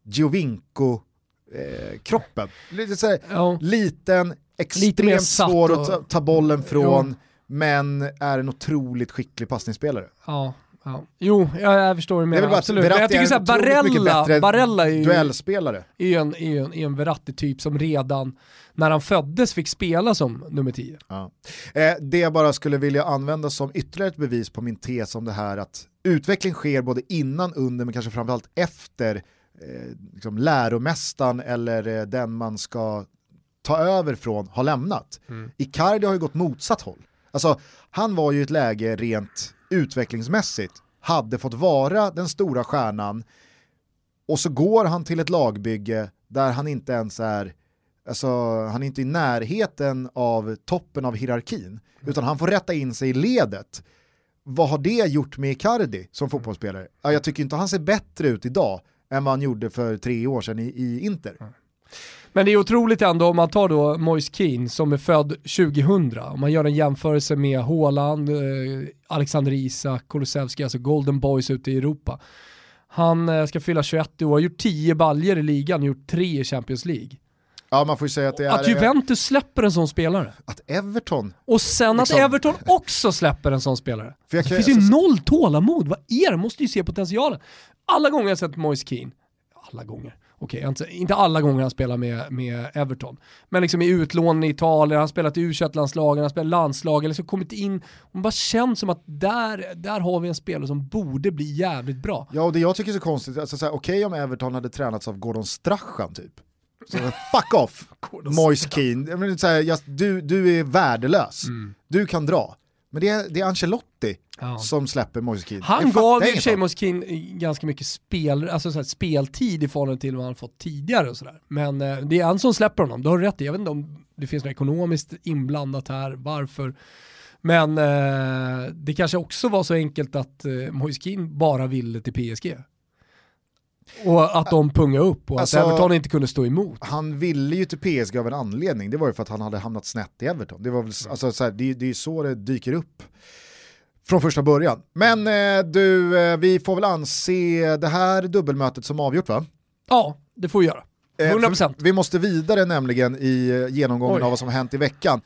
Speaker 1: Giovinco-kroppen. lite så här,
Speaker 2: Ja.
Speaker 1: liten,
Speaker 2: Lite
Speaker 1: extremt
Speaker 2: satt
Speaker 1: svår
Speaker 2: och-
Speaker 1: att ta, ta bollen från, men är en otroligt skicklig passningsspelare.
Speaker 2: Ja, ja. Jo, jag, jag förstår
Speaker 1: Det
Speaker 2: menar. Absolut. Men jag tycker
Speaker 1: är
Speaker 2: såhär, Barella, Barella är ju,
Speaker 1: duellspelare.
Speaker 2: är ju en, är en, är en Verratti-typ som redan när han föddes fick spela som nummer 10.
Speaker 1: Ja. Eh, det jag bara skulle vilja använda som ytterligare ett bevis på min tes om det här att utveckling sker både innan, under men kanske framförallt efter eh, liksom läromästaren eller eh, den man ska ta över från har lämnat. Icardi har ju gått motsatt håll. Alltså, han var ju i ett läge rent utvecklingsmässigt, hade fått vara den stora stjärnan och så går han till ett lagbygge där han inte ens är Alltså, han är inte i närheten av toppen av hierarkin, utan han får rätta in sig i ledet. Vad har det gjort med Icardi som fotbollsspelare? Ja, jag tycker inte han ser bättre ut idag än vad han gjorde för tre år sedan i, i Inter.
Speaker 2: Men det är otroligt ändå om man tar då Moise Keane som är född 2000, om man gör en jämförelse med Haaland, eh, Alexander Isak, Kulusevski, alltså Golden Boys ute i Europa. Han eh, ska fylla 21 år, har gjort 10 baljer i ligan, gjort 3 i Champions League.
Speaker 1: Ja, man får ju säga att det är...
Speaker 2: Att Juventus släpper en sån spelare.
Speaker 1: Att Everton...
Speaker 2: Och sen att
Speaker 1: Liksom-
Speaker 2: Everton också släpper en sån spelare.
Speaker 1: Jag
Speaker 2: Det
Speaker 1: kan-
Speaker 2: finns ju
Speaker 1: alltså-
Speaker 2: noll tålamod, vad är det? Måste ju se potentialen. Alla gånger jag sett Moise Keane, alla gånger, okej, inte, inte alla gånger han spelar med, med Everton, men liksom i utlån i Italien, han spelat i u landslagen han spelat landslag, eller så kommit in, och bara känns som att där, där har vi en spelare som borde bli jävligt bra.
Speaker 1: Ja, och det jag tycker är så konstigt, alltså, okej om Everton hade tränats av Gordon Strachan typ. Så, fuck off, Moise Keane. Du, du är värdelös, du kan dra. Men det är, det är Ancelotti
Speaker 2: Ja.
Speaker 1: som släpper Moise Keane.
Speaker 2: Han gav i och för sig. Moise Keane ganska mycket spel, alltså så speltid i förhållande till vad han fått tidigare och sådär. Men eh, det är han som släpper honom, du har rätt i. Jag vet inte om det finns något ekonomiskt inblandat här, varför. Men eh, det kanske också var så enkelt att eh, Moise Keane bara ville till PSG. Och att de pungade upp och
Speaker 1: Alltså-
Speaker 2: att Everton inte kunde stå emot.
Speaker 1: Han ville ju till PSG av en anledning, det var ju för att han hade hamnat snett i Everton. Det, var väl, alltså, så här, det, det är så det dyker upp från första början. Men eh, du, eh, vi får väl anse det här dubbelmötet som avgjort va?
Speaker 2: Ja, det får vi göra.
Speaker 1: Eh,
Speaker 2: 100%.
Speaker 1: för Vi måste vidare nämligen i eh, genomgången
Speaker 2: Oj.
Speaker 1: av vad som har hänt i veckan.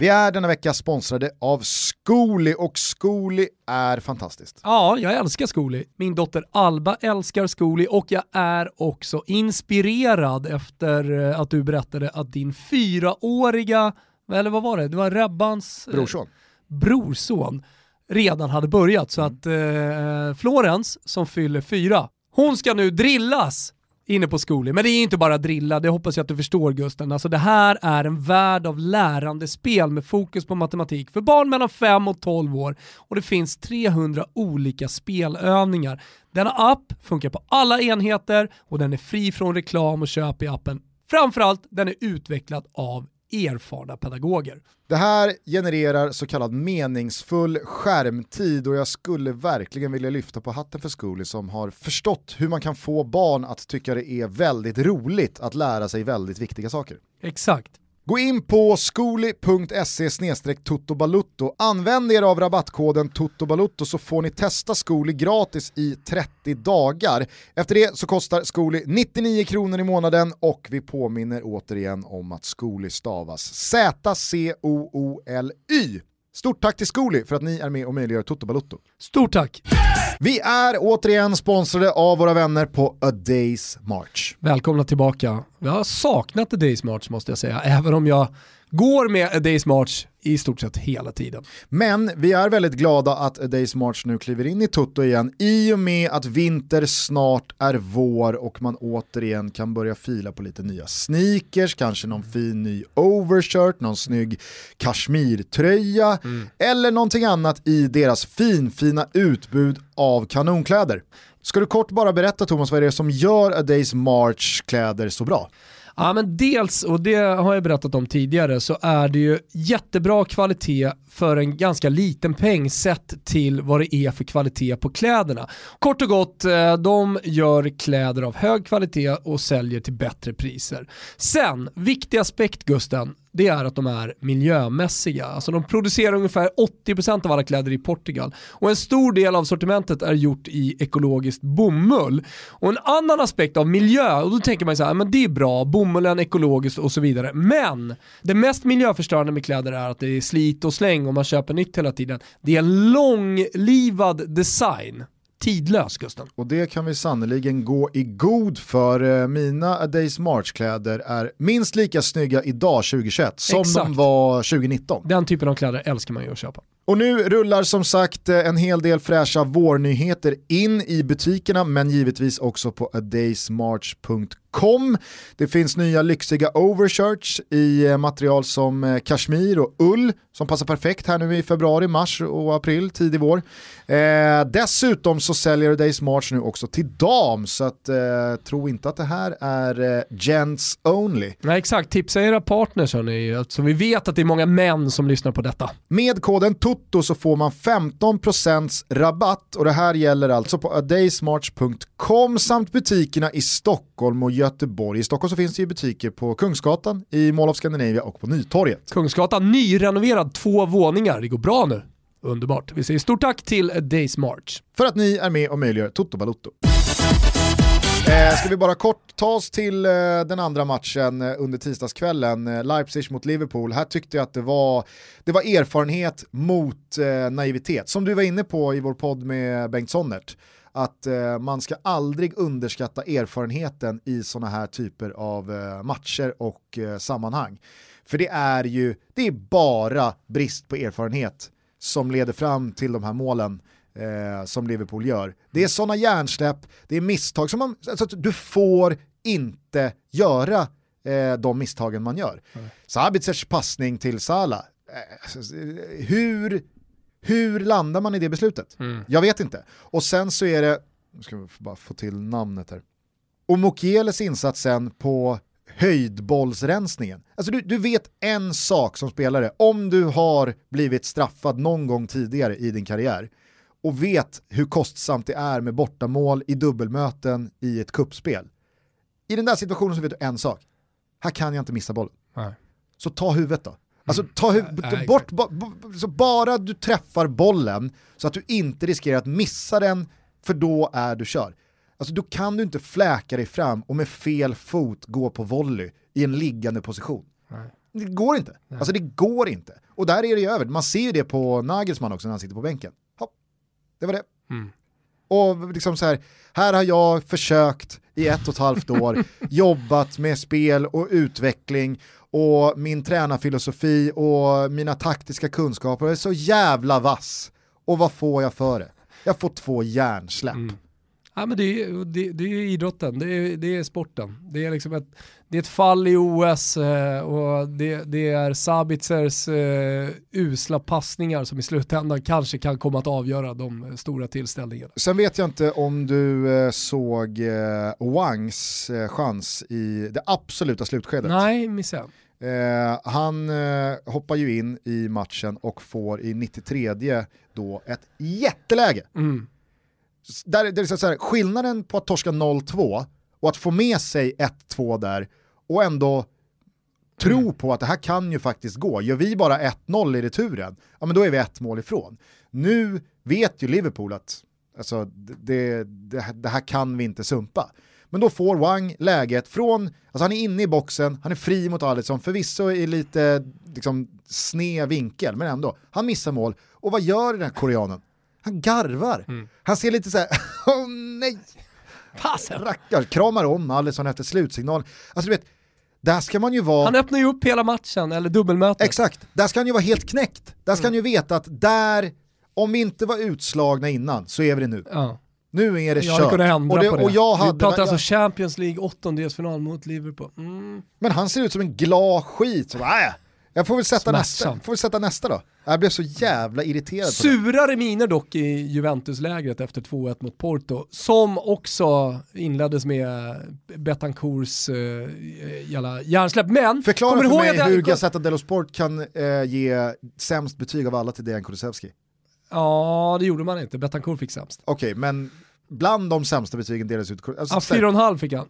Speaker 1: Vi är denna vecka sponsrade av Skoli och Skoli är fantastiskt.
Speaker 2: Ja, jag älskar Skoli. Min dotter Alba älskar Skoli och jag är också inspirerad efter eh, att du berättade att din fyraåriga, eller vad var det, det var Rebbans eh,
Speaker 1: Brorson.
Speaker 2: brorson redan hade börjat. Så att eh, Florens, som fyller fyra, hon ska nu drillas inne på Zcooly, Men det är inte bara drilla, det hoppas jag att du förstår Gusten. Alltså det här är en värld av lärande spel med fokus på matematik för barn mellan 5 och 12 år och det finns 300 olika spelövningar. Denna app funkar på alla enheter och den är fri från reklam och köp i appen. Framförallt, den är utvecklad av erfarna pedagoger.
Speaker 1: Det här genererar så kallad meningsfull skärmtid och jag skulle verkligen vilja lyfta på hatten för Skoli som har förstått hur man kan få barn att tycka det är väldigt roligt att lära sig väldigt viktiga saker.
Speaker 2: Exakt.
Speaker 1: Gå in på skoli.se totobalutto, använd er av rabattkoden totobalutto så får ni testa Skoli gratis i 30 dagar. Efter det så kostar Skoli 99 kronor i månaden och vi påminner återigen om att Skoli stavas Z-C-O-O-L-Y. Stort tack till Skoli för att ni är med och möjliggör Toto Balutto.
Speaker 2: Stort tack!
Speaker 1: Vi är återigen sponsrade av våra vänner på A Days March.
Speaker 2: Välkomna tillbaka. Jag har saknat A Days March måste jag säga, även om jag går med A Days March i stort sett hela tiden.
Speaker 1: Men vi är väldigt glada att A Days March nu kliver in i Toto igen i och med att vinter snart är vår och man återigen kan börja fila på lite nya sneakers, kanske någon fin ny overshirt, någon snygg kashmirtröja mm. eller någonting annat i deras finfina utbud av kanonkläder. Ska du kort bara berätta Thomas vad är det som gör A Days March kläder så bra?
Speaker 2: Ja men dels, och det har jag berättat om tidigare, så är det ju jättebra kvalitet för en ganska liten peng sett till vad det är för kvalitet på kläderna. Kort och gott, eh, de gör kläder av hög kvalitet och säljer till bättre priser. Sen, viktig aspekt Gusten, det är att de är miljömässiga. Alltså de producerar ungefär 80% av alla kläder i Portugal och en stor del av sortimentet är gjort i ekologiskt bomull. Och en annan aspekt av miljö, och då tänker man så här, men det är bra, bomullen, ekologiskt och så vidare. Men det mest miljöförstörande med kläder är att det är slit och släng och man köper nytt hela tiden. Det är en långlivad design tidlös Gusten.
Speaker 1: Och det kan vi sannoliken gå i god för. Eh, mina A Days March-kläder är minst lika snygga idag 2021 som Exakt. de var 2019.
Speaker 2: Den typen av kläder älskar man ju att köpa.
Speaker 1: Och nu rullar som sagt eh, en hel del fräscha vårnyheter in i butikerna men givetvis också på adaysmarch.com. Det finns nya lyxiga overshirts i eh, material som kashmir och ull som passar perfekt här nu i februari, mars och april, tidig vår. Eh, dessutom så säljer Days March nu också till dam, så att, eh, tro inte att det här är eh, gents only.
Speaker 2: Nej exakt, tipsa era partners hörni, så vi vet att det är många män som lyssnar på detta.
Speaker 1: Med koden TOTO så får man 15% rabatt och det här gäller alltså på adaysmarch.com samt butikerna i Stockholm och Göteborg. I Stockholm så finns det ju butiker på Kungsgatan, i Mall of Scandinavia och på Nytorget.
Speaker 2: Kungsgatan nyrenoverad, två våningar, det går bra nu. Underbart. Vi säger stort tack till Days March.
Speaker 1: För att ni är med och möjliggör Toto Balotto. Eh, ska vi bara kort ta oss till eh, den andra matchen eh, under tisdagskvällen, eh, Leipzig mot Liverpool. Här tyckte jag att det var, det var erfarenhet mot naivitet. Som du var inne på i vår podd med Bengt Sonnert, att eh, man ska aldrig underskatta erfarenheten i sådana här typer av matcher och sammanhang. För det är ju, det är bara brist på erfarenhet som leder fram till de här målen eh, som Liverpool gör. Det är sådana hjärnsläpp, det är misstag som man, alltså, du får inte göra eh, de misstagen man gör. Mm. Sabicers passning till Salah, eh, alltså, hur, hur landar man i det beslutet? Mm. Jag vet inte. Och sen så är det, nu ska vi bara få till namnet här, och Mokieles insats sen på höjdbollsrensningen. Alltså du, du vet en sak som spelare, om du har blivit straffad någon gång tidigare i din karriär och vet hur kostsamt det är med bortamål i dubbelmöten i ett kuppspel. I den där situationen så vet du en sak, här kan jag inte missa bollen. Nej. Så ta huvudet då. Alltså mm. ta huvudet, mm. bort, bort, så bara du träffar bollen så att du inte riskerar att missa den, för då är du kör. Alltså då kan du inte fläka dig fram och med fel fot gå på volley i en liggande position. Nej. Det går inte. Nej. Alltså det går inte. Och där är det ju över. Man ser ju det på Nagelsmann också när han sitter på bänken. Det var det. Mm. Och liksom så här, här har jag försökt i ett och ett halvt år, jobbat med spel och utveckling och min tränarfilosofi och mina taktiska kunskaper är så jävla vass. Och vad får jag för det? Jag får två hjärnsläpp. Mm.
Speaker 2: Ja, men det, är, det, det är idrotten, det är, det är sporten. Det är, liksom ett, det är ett fall i OS eh, och det, det är Sabitzers eh, usla passningar som i slutändan kanske kan komma att avgöra de stora tillställningarna.
Speaker 1: Sen vet jag inte om du eh, såg eh, Wangs eh, chans i det absoluta slutskedet.
Speaker 2: Nej, missade
Speaker 1: Eh, han eh, hoppar ju in i matchen och får i 93 då ett jätteläge. Mm där, där det är så här, skillnaden på att torska 0-2 och att få med sig 1-2 där och ändå tro mm. på att det här kan ju faktiskt gå. Gör vi bara 1-0 i returen, ja men då är vi ett mål ifrån. Nu vet ju Liverpool att alltså, det, det, det här kan vi inte sumpa. Men då får Wang läget från, alltså han är inne i boxen, han är fri mot Alisson, förvisso i lite liksom, sned vinkel, men ändå. Han missar mål, och vad gör den här koreanen? Han garvar. Mm. Han ser lite så här, åh nej! Fasen! Kramar om Alisson efter slutsignal. Alltså du vet, Där ska man ju vara...
Speaker 2: Han öppnar ju upp hela matchen, eller dubbelmötet.
Speaker 1: Exakt, där ska han ju vara helt knäckt. Där ska
Speaker 2: Mm.
Speaker 1: han ju veta att där, om vi inte var utslagna innan, så är vi det nu.
Speaker 2: Ja.
Speaker 1: Nu är det
Speaker 2: Jag
Speaker 1: kört.
Speaker 2: ändra
Speaker 1: och, det,
Speaker 2: på det.
Speaker 1: och jag hade,
Speaker 2: Vi pratar alltså Champions League åttondelsfinal mot Liverpool. Mm.
Speaker 1: Men han ser ut som en glad skit. Så, bara, "Äh, jag får väl sätta nästa, får väl sätta nästa då. Jag blev så jävla irriterad.
Speaker 2: Surare miner dock i Juventus-lägret efter 2-1 mot Porto, som också inleddes med Betancours uh, jävla hjärnsläpp. Men,
Speaker 1: Förklara
Speaker 2: kommer
Speaker 1: för mig
Speaker 2: jag-
Speaker 1: hur Gazzetta dello Sport kan eh, ge sämst betyg av alla till Dejan Kulusevski.
Speaker 2: Ja, det gjorde man inte. Betancourt fick sämst.
Speaker 1: Okej, men bland de sämsta betygen delades ut. Alltså,
Speaker 2: Ja,
Speaker 1: så här,
Speaker 2: 4,5 fick han.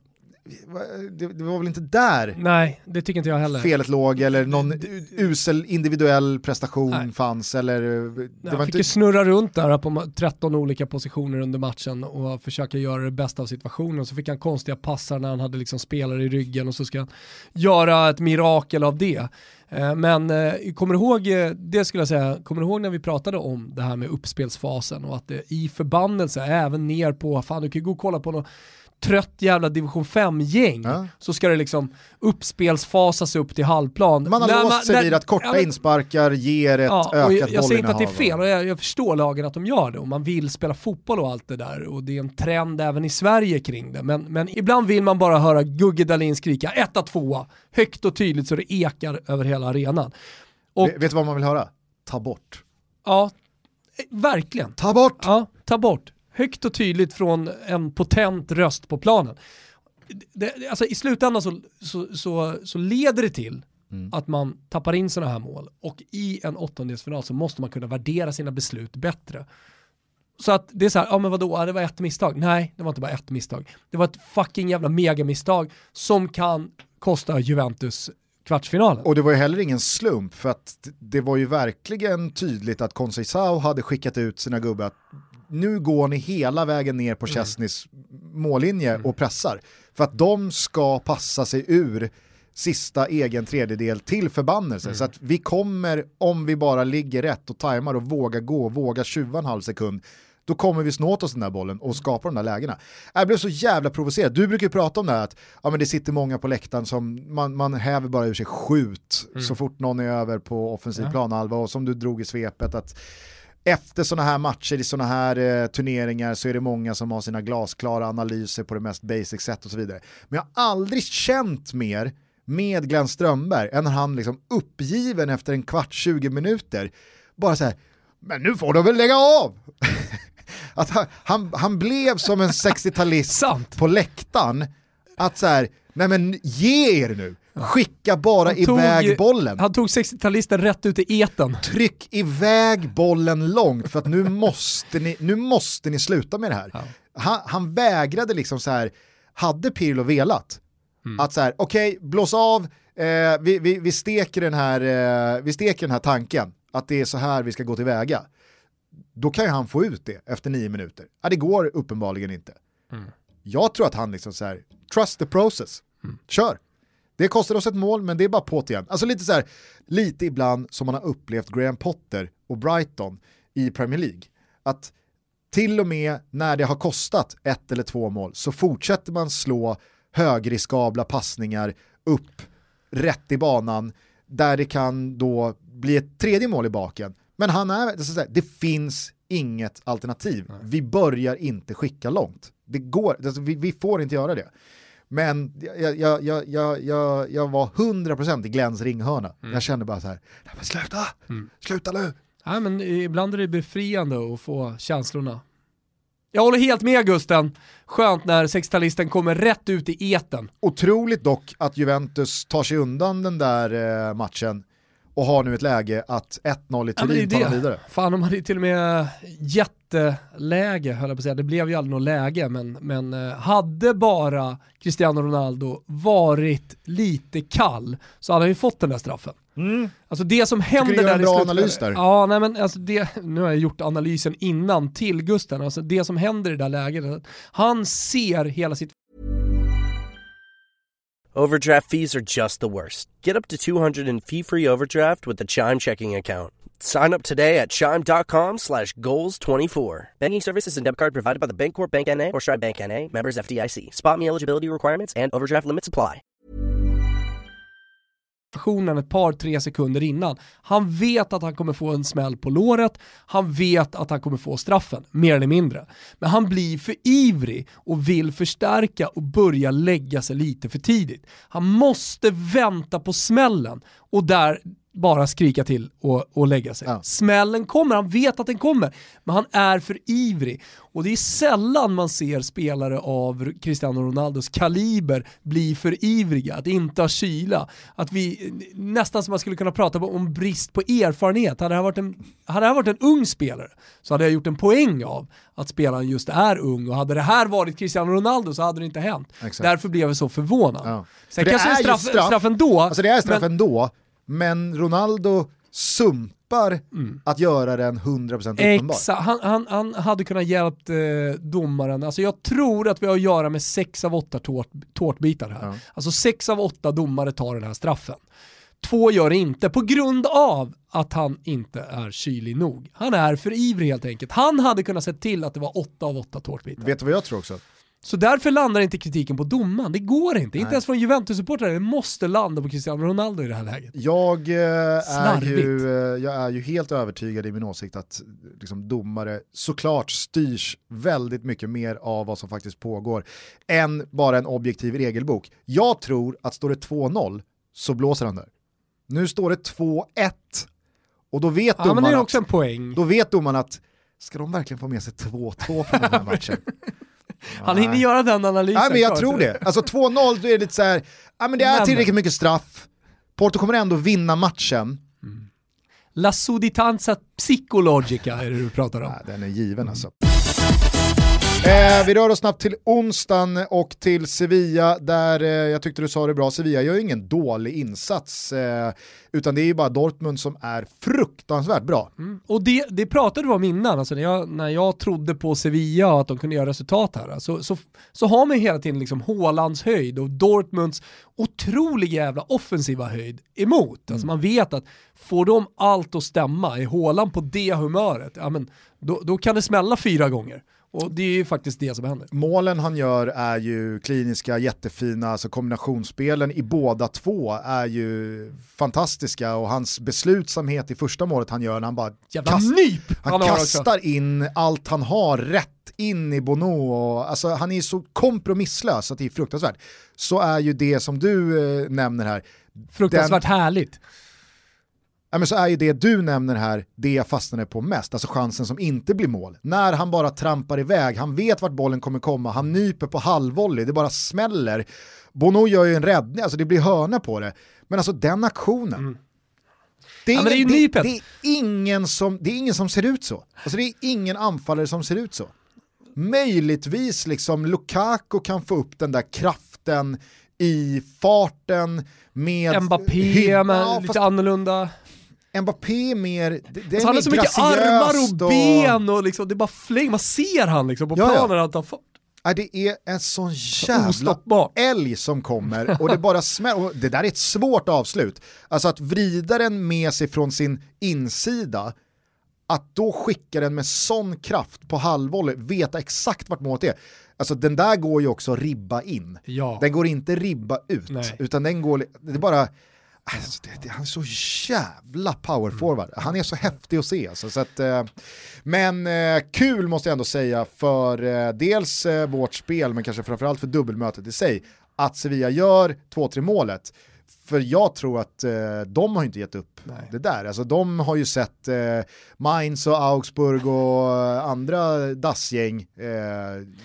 Speaker 1: Det, det var väl inte där
Speaker 2: Nej, det tycker inte jag heller.
Speaker 1: felet låg eller någon usel individuell prestation
Speaker 2: Nej.
Speaker 1: fanns eller... Det
Speaker 2: Nej,
Speaker 1: var
Speaker 2: fick
Speaker 1: inte...
Speaker 2: ju snurra runt där på ma- 13 olika positioner under matchen och försöka göra det bästa av situationen. Så fick han konstiga passar när han hade liksom spelare i ryggen och så ska han göra ett mirakel av det. Eh, Men eh, kommer du ihåg, eh, det skulle jag säga, kommer du ihåg när vi pratade om det här med uppspelsfasen och att det i förbannelse, även ner på, fan du kan ju gå och kolla på något trött jävla division 5-gäng,
Speaker 1: Ja.
Speaker 2: så ska det liksom uppspelsfasas upp till halvplan.
Speaker 1: Man har
Speaker 2: När
Speaker 1: låst sig vid att korta
Speaker 2: ja, men-
Speaker 1: insparkar ger ett
Speaker 2: Ja,
Speaker 1: ökat
Speaker 2: jag, jag säger inte att det är fel och jag, jag förstår lagen att de gör det och man vill spela fotboll och allt det där och det är en trend även i Sverige kring det. Men, men ibland vill man bara höra Gugge Dahlin skrika etta, tvåa, högt och tydligt så det ekar över hela arenan. Och
Speaker 1: Vet vet du vad man vill höra? Ta bort.
Speaker 2: ja, eh, verkligen.
Speaker 1: Ta bort!
Speaker 2: Ja, ta bort. Högt och tydligt från en potent röst på planen. Det, det, alltså I slutändan så, så, så, så leder det till
Speaker 1: Mm.
Speaker 2: att man tappar in sådana här mål och i en åttondelsfinal så måste man kunna värdera sina beslut bättre. Så att det är så här, ja men vadå, det var ett misstag. Nej, det var inte bara ett misstag. Det var ett fucking jävla megamisstag som kan kosta Juventus kvartsfinalen.
Speaker 1: Och det var ju heller ingen slump för att det var ju verkligen tydligt att Conceição hade skickat ut sina gubbar nu går ni hela vägen ner på Chesneys mållinje och pressar. För att de ska passa sig ur sista egen tredjedel till förbannelse. Så att vi kommer, om vi bara ligger rätt och tajmar och vågar gå, vågar tjuva en halv sekund, då kommer vi snå åt oss den där bollen och skapa de där lägena. Jag blev så jävla provocerad. Du brukar ju prata om det här att ja, men det sitter många på läktaren som man, man häver bara ur sig skjut så fort någon är över på offensiv
Speaker 2: Ja.
Speaker 1: planhalva och som du drog i svepet att efter sådana här matcher i sådana här eh, turneringar så är det många som har sina glasklara analyser på det mest basic sätt och så vidare. Men jag har aldrig känt mer med Glenn Strömberg än när han liksom uppgiven efter en kvart, 20 minuter bara så här, men nu får de väl lägga av! att han, han, han blev som en 60-talist
Speaker 2: Sant.
Speaker 1: på läktaren, att så här, nej men ge er nu, skicka bara
Speaker 2: Han tog-
Speaker 1: iväg bollen
Speaker 2: Han tog 60-talisten rätt ut i eten.
Speaker 1: tryck iväg bollen långt för att nu måste ni, nu måste ni sluta med det här.
Speaker 2: Ja.
Speaker 1: Han, han vägrade liksom så här, hade Pirlo velat, att så här, okej, blås av, eh, vi, vi, vi, steker den här, eh, vi steker den här tanken, att det är så här vi ska gå tillväga. Då kan ju han få ut det efter nio minuter. Ja, det går uppenbarligen inte. Jag tror att han liksom så här, trust the process, kör. Det kostar oss ett mål, men det är bara på igen. Alltså lite så här, lite ibland som man har upplevt Graham Potter och Brighton i Premier League. Att till och med när det har kostat ett eller två mål så fortsätter man slå högriskabla passningar upp rätt i banan där det kan då bli ett tredje mål i baken. Men han är, det finns inget alternativ. Vi börjar inte skicka långt. Det går, alltså, vi, vi får inte göra det. Men jag, jag, jag, jag, jag, jag var 100% i Glens ringhörna. Jag kände bara så här, "Nej, men sluta, sluta nu.
Speaker 2: Nej, men ibland är det befriande att få känslorna. Jag håller helt med Gusten. Skönt när 60-talisten kommer rätt ut i eten.
Speaker 1: Otroligt dock att Juventus tar sig undan den där eh, matchen och har nu ett läge att 1-0 i
Speaker 2: Ja,
Speaker 1: Turin
Speaker 2: är
Speaker 1: tar vidare.
Speaker 2: Fan, de hade ju till och med jätteläge, höll jag på att säga. Det blev ju aldrig något läge, men, men eh, hade bara Cristiano Ronaldo varit lite kall så hade han ju fått den där straffen. Alltså det som händer
Speaker 1: du
Speaker 2: där
Speaker 1: en
Speaker 2: i
Speaker 1: bra
Speaker 2: slutspelet-
Speaker 1: analys där.
Speaker 2: Ja, nej men alltså det, nu har jag gjort analysen innan till Gusten. Alltså det som händer i det där läget, han ser hela sitt
Speaker 3: Overdraft fees are just the worst. Get up to 200 in fee-free overdraft with the Chime checking account. Sign up today at chime.com slash goals24. Banking services and debit card provided by the Bancorp Bank N.A. or Stride Bank N.A. Members FDIC. Spot me eligibility requirements and overdraft limits apply.
Speaker 2: ett par, tre sekunder innan. Han vet att han kommer få en smäll på låret, han vet att han kommer få straffen, mer eller mindre. Men han blir för ivrig och vill förstärka och börja lägga sig lite för tidigt. Han måste vänta på smällen och där bara skrika till och, och lägga sig. Ja. Smällen kommer, han vet att den kommer, men han är för ivrig. Och det är sällan man ser spelare av Cristiano Ronaldos kaliber bli för ivriga, att inte ha kyla. Att vi, nästan som man skulle kunna prata om brist på erfarenhet. Hade det varit en, hade det varit en ung spelare så hade jag gjort en poäng av att spelaren just är ung och hade det här varit Cristiano Ronaldo så hade det inte hänt. Exakt. Därför blev jag så förvånad. Ja.
Speaker 1: Sen För kanske det är straff, straff, straff ändå. Alltså det är straff men, ändå, men Ronaldo sumpar mm. att göra den 100% uppenbar.
Speaker 2: Exakt, han, han, han hade kunnat hjälpt eh, domaren. Alltså jag tror att vi har att göra med sex av åtta tårt, tårtbitar här. Ja. Alltså sex av åtta domare tar den här straffen. Två gör det inte på grund av att han inte är kylig nog. Han är för ivrig helt enkelt. Han hade kunnat se till att det var åtta av åtta tårtbitar.
Speaker 1: Vet du vad jag tror också?
Speaker 2: Så därför landar inte kritiken på domaren. Det går inte. Nej. Inte ens från Juventus-supportrar. Det måste landa på Cristiano Ronaldo i det här läget.
Speaker 1: Jag, eh, är, ju, eh, jag är ju helt övertygad i min åsikt att liksom, domare såklart styrs väldigt mycket mer av vad som faktiskt pågår än bara en objektiv regelbok. Jag tror att står det 2-0 så blåser han där. Nu står det 2-1 och då vet
Speaker 2: ja.
Speaker 1: Då vet domaren att ska de verkligen få med sig 2-2 från den här matchen?
Speaker 2: Han hinner göra den analysen.
Speaker 1: Nej men jag tror det. Alltså 2-0, då är det lite så här, ja men det är tillräckligt mycket straff, Porto kommer ändå vinna matchen. Mm.
Speaker 2: La suditanza psychologica är det du pratar om.
Speaker 1: Ja, den är given alltså. Eh, vi rör oss snabbt till onsdagen och till Sevilla där eh, jag tyckte du sa det bra, Sevilla gör ju ingen dålig insats eh, utan det är ju bara Dortmund som är fruktansvärt bra.
Speaker 2: Mm. Och det, det pratade du om innan, alltså när, jag, när jag trodde på Sevilla och att de kunde göra resultat här, så, så, så har man hela tiden liksom Hålands höjd och Dortmunds otroligt jävla offensiva höjd emot. Alltså mm. Alltså man vet att får de allt att stämma, är Håland på det humöret, ja men då, då kan det smälla fyra gånger. Och det är ju faktiskt det som händer.
Speaker 1: Målen han gör är ju kliniska, jättefina, alltså kombinationsspelen i båda två är ju fantastiska och hans beslutsamhet i första målet han gör när han bara
Speaker 2: kast,
Speaker 1: han, han kastar in allt han har rätt in i Bono och alltså han är så kompromisslös att det är fruktansvärt. Så är ju det som du eh, nämner här.
Speaker 2: Fruktansvärt den, härligt
Speaker 1: men så är ju det du nämner här det jag fastnade på mest, alltså chansen som inte blir mål. När han bara trampar iväg, han vet vart bollen kommer komma, han nyper på halvvolley, det bara smäller. Bono gör ju en räddning, alltså det blir hörna på det. Men alltså den aktionen, mm. Det är, ja, ingen, det, det, det, är ingen som, det är ingen som ser ut så. Alltså det är ingen anfallare som ser ut så. Möjligtvis liksom Lukaku kan få upp den där kraften i farten med...
Speaker 2: Mbappé med lite annorlunda.
Speaker 1: Mbappé är mer, det,
Speaker 2: alltså
Speaker 1: han
Speaker 2: har så mycket armar och, ben och liksom, det är bara fläng, man ser han liksom på ja, planen ja. att han får
Speaker 1: Ja, det är en sån jävla älg som kommer och det bara smäller. Det där är ett svårt avslut. Alltså att vrida den med sig från sin insida, att då skicka den med sån kraft på halvvolley, veta exakt vart målet är. Alltså den där går ju också ribba in. Ja. Den går inte ribba ut, Nej. utan den går, det är bara Alltså, det, det, han är så jävla powerforward. Mm. Han är så häftig att se. Alltså, så att, eh, men eh, kul måste jag ändå säga för eh, dels vårt spel men kanske framförallt för dubbelmötet i sig. Att Sevilla gör 2-3 målet. För jag tror att de har inte gett upp Nej. det där. Alltså, de har ju sett Mainz och Augsburg och andra dassgäng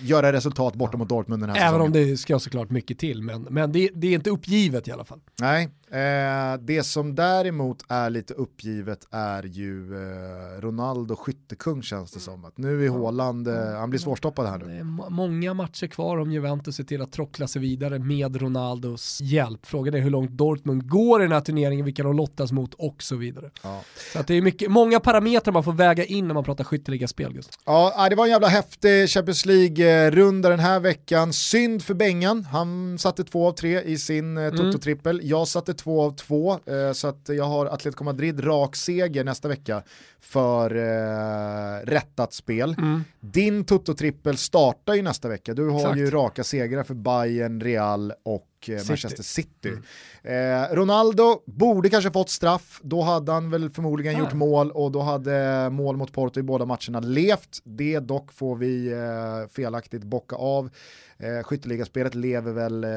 Speaker 1: göra resultat bortom mot Dortmund den här
Speaker 2: Även
Speaker 1: säsongen.
Speaker 2: om det ska såklart mycket till, men, men det, det är inte uppgivet i alla fall.
Speaker 1: Nej, Eh, det som däremot är lite uppgivet är ju eh, Ronaldo skyttekung känns det som. Att nu är Håland, eh, han blir svårstoppad här nu.
Speaker 2: Det är många matcher kvar om Juventus ser till att trockla sig vidare med Ronaldos hjälp. Frågan är hur långt Dortmund går i den här turneringen, vilka de lottas mot och så vidare. Ja. Så att det är mycket, många parametrar man får väga in när man pratar skytteligaspel just.
Speaker 1: Ja, det var en jävla häftig Champions League-runda den här veckan. Synd för Bengan, han satte två av tre i sin eh, Toto-trippel. Jag satte två av två, eh, så att jag har Atletico Madrid rak seger nästa vecka för eh, rättat spel. Mm. Din Toto-trippel startar ju nästa vecka, du har Exakt. ju raka segrar för Bayern, Real och eh, Manchester City. Mm. Eh, Ronaldo borde kanske fått straff, då hade han väl förmodligen ah. gjort mål och då hade mål mot Porto i båda matcherna levt. Det dock får vi eh, felaktigt bocka av. Eh, skytteligaspelet lever väl, eh,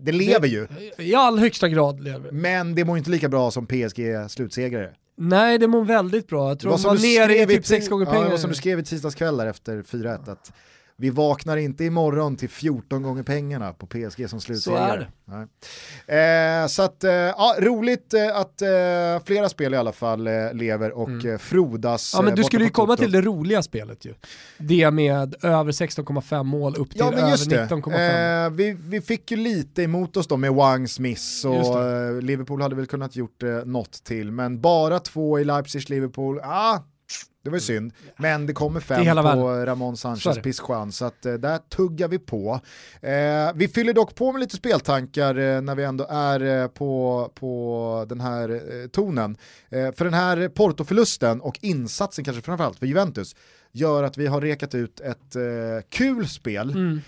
Speaker 1: det lever ju.
Speaker 2: I all högsta grad lever
Speaker 1: Men det mår inte lika bra som PSG slutsegrare.
Speaker 2: Nej, det mår väldigt bra. Jag tror de var nere i typ sex gånger pengar. Ja,
Speaker 1: det var som du skrev i tisdags kväll efter 4-1, att vi vaknar inte imorgon till 14 gånger pengarna på PSG som slutsegrare. Så är det. Eh, så att, eh, ja, roligt eh, att eh, flera spel i alla fall eh, lever och mm. Eh, frodas.
Speaker 2: Ja men du skulle ju komma till det roliga spelet ju. Det med över 16,5 mål upp till ja, över 19,5.
Speaker 1: vi, vi fick ju lite emot oss då med Wang Smith och Liverpool hade väl kunnat gjort något till, men bara två i Leipzig-Liverpool, ah, det var ju synd, men det kommer fem det på. Ramon Sanchez Pizjuan så att eh, där tuggar vi på. Eh, vi fyller dock på med lite speltankar eh, när vi ändå är eh, på, på den här eh, tonen. Eh, för den här Porto-förlusten och insatsen kanske framförallt för Juventus gör att vi har rekat ut ett kul spel. Mm.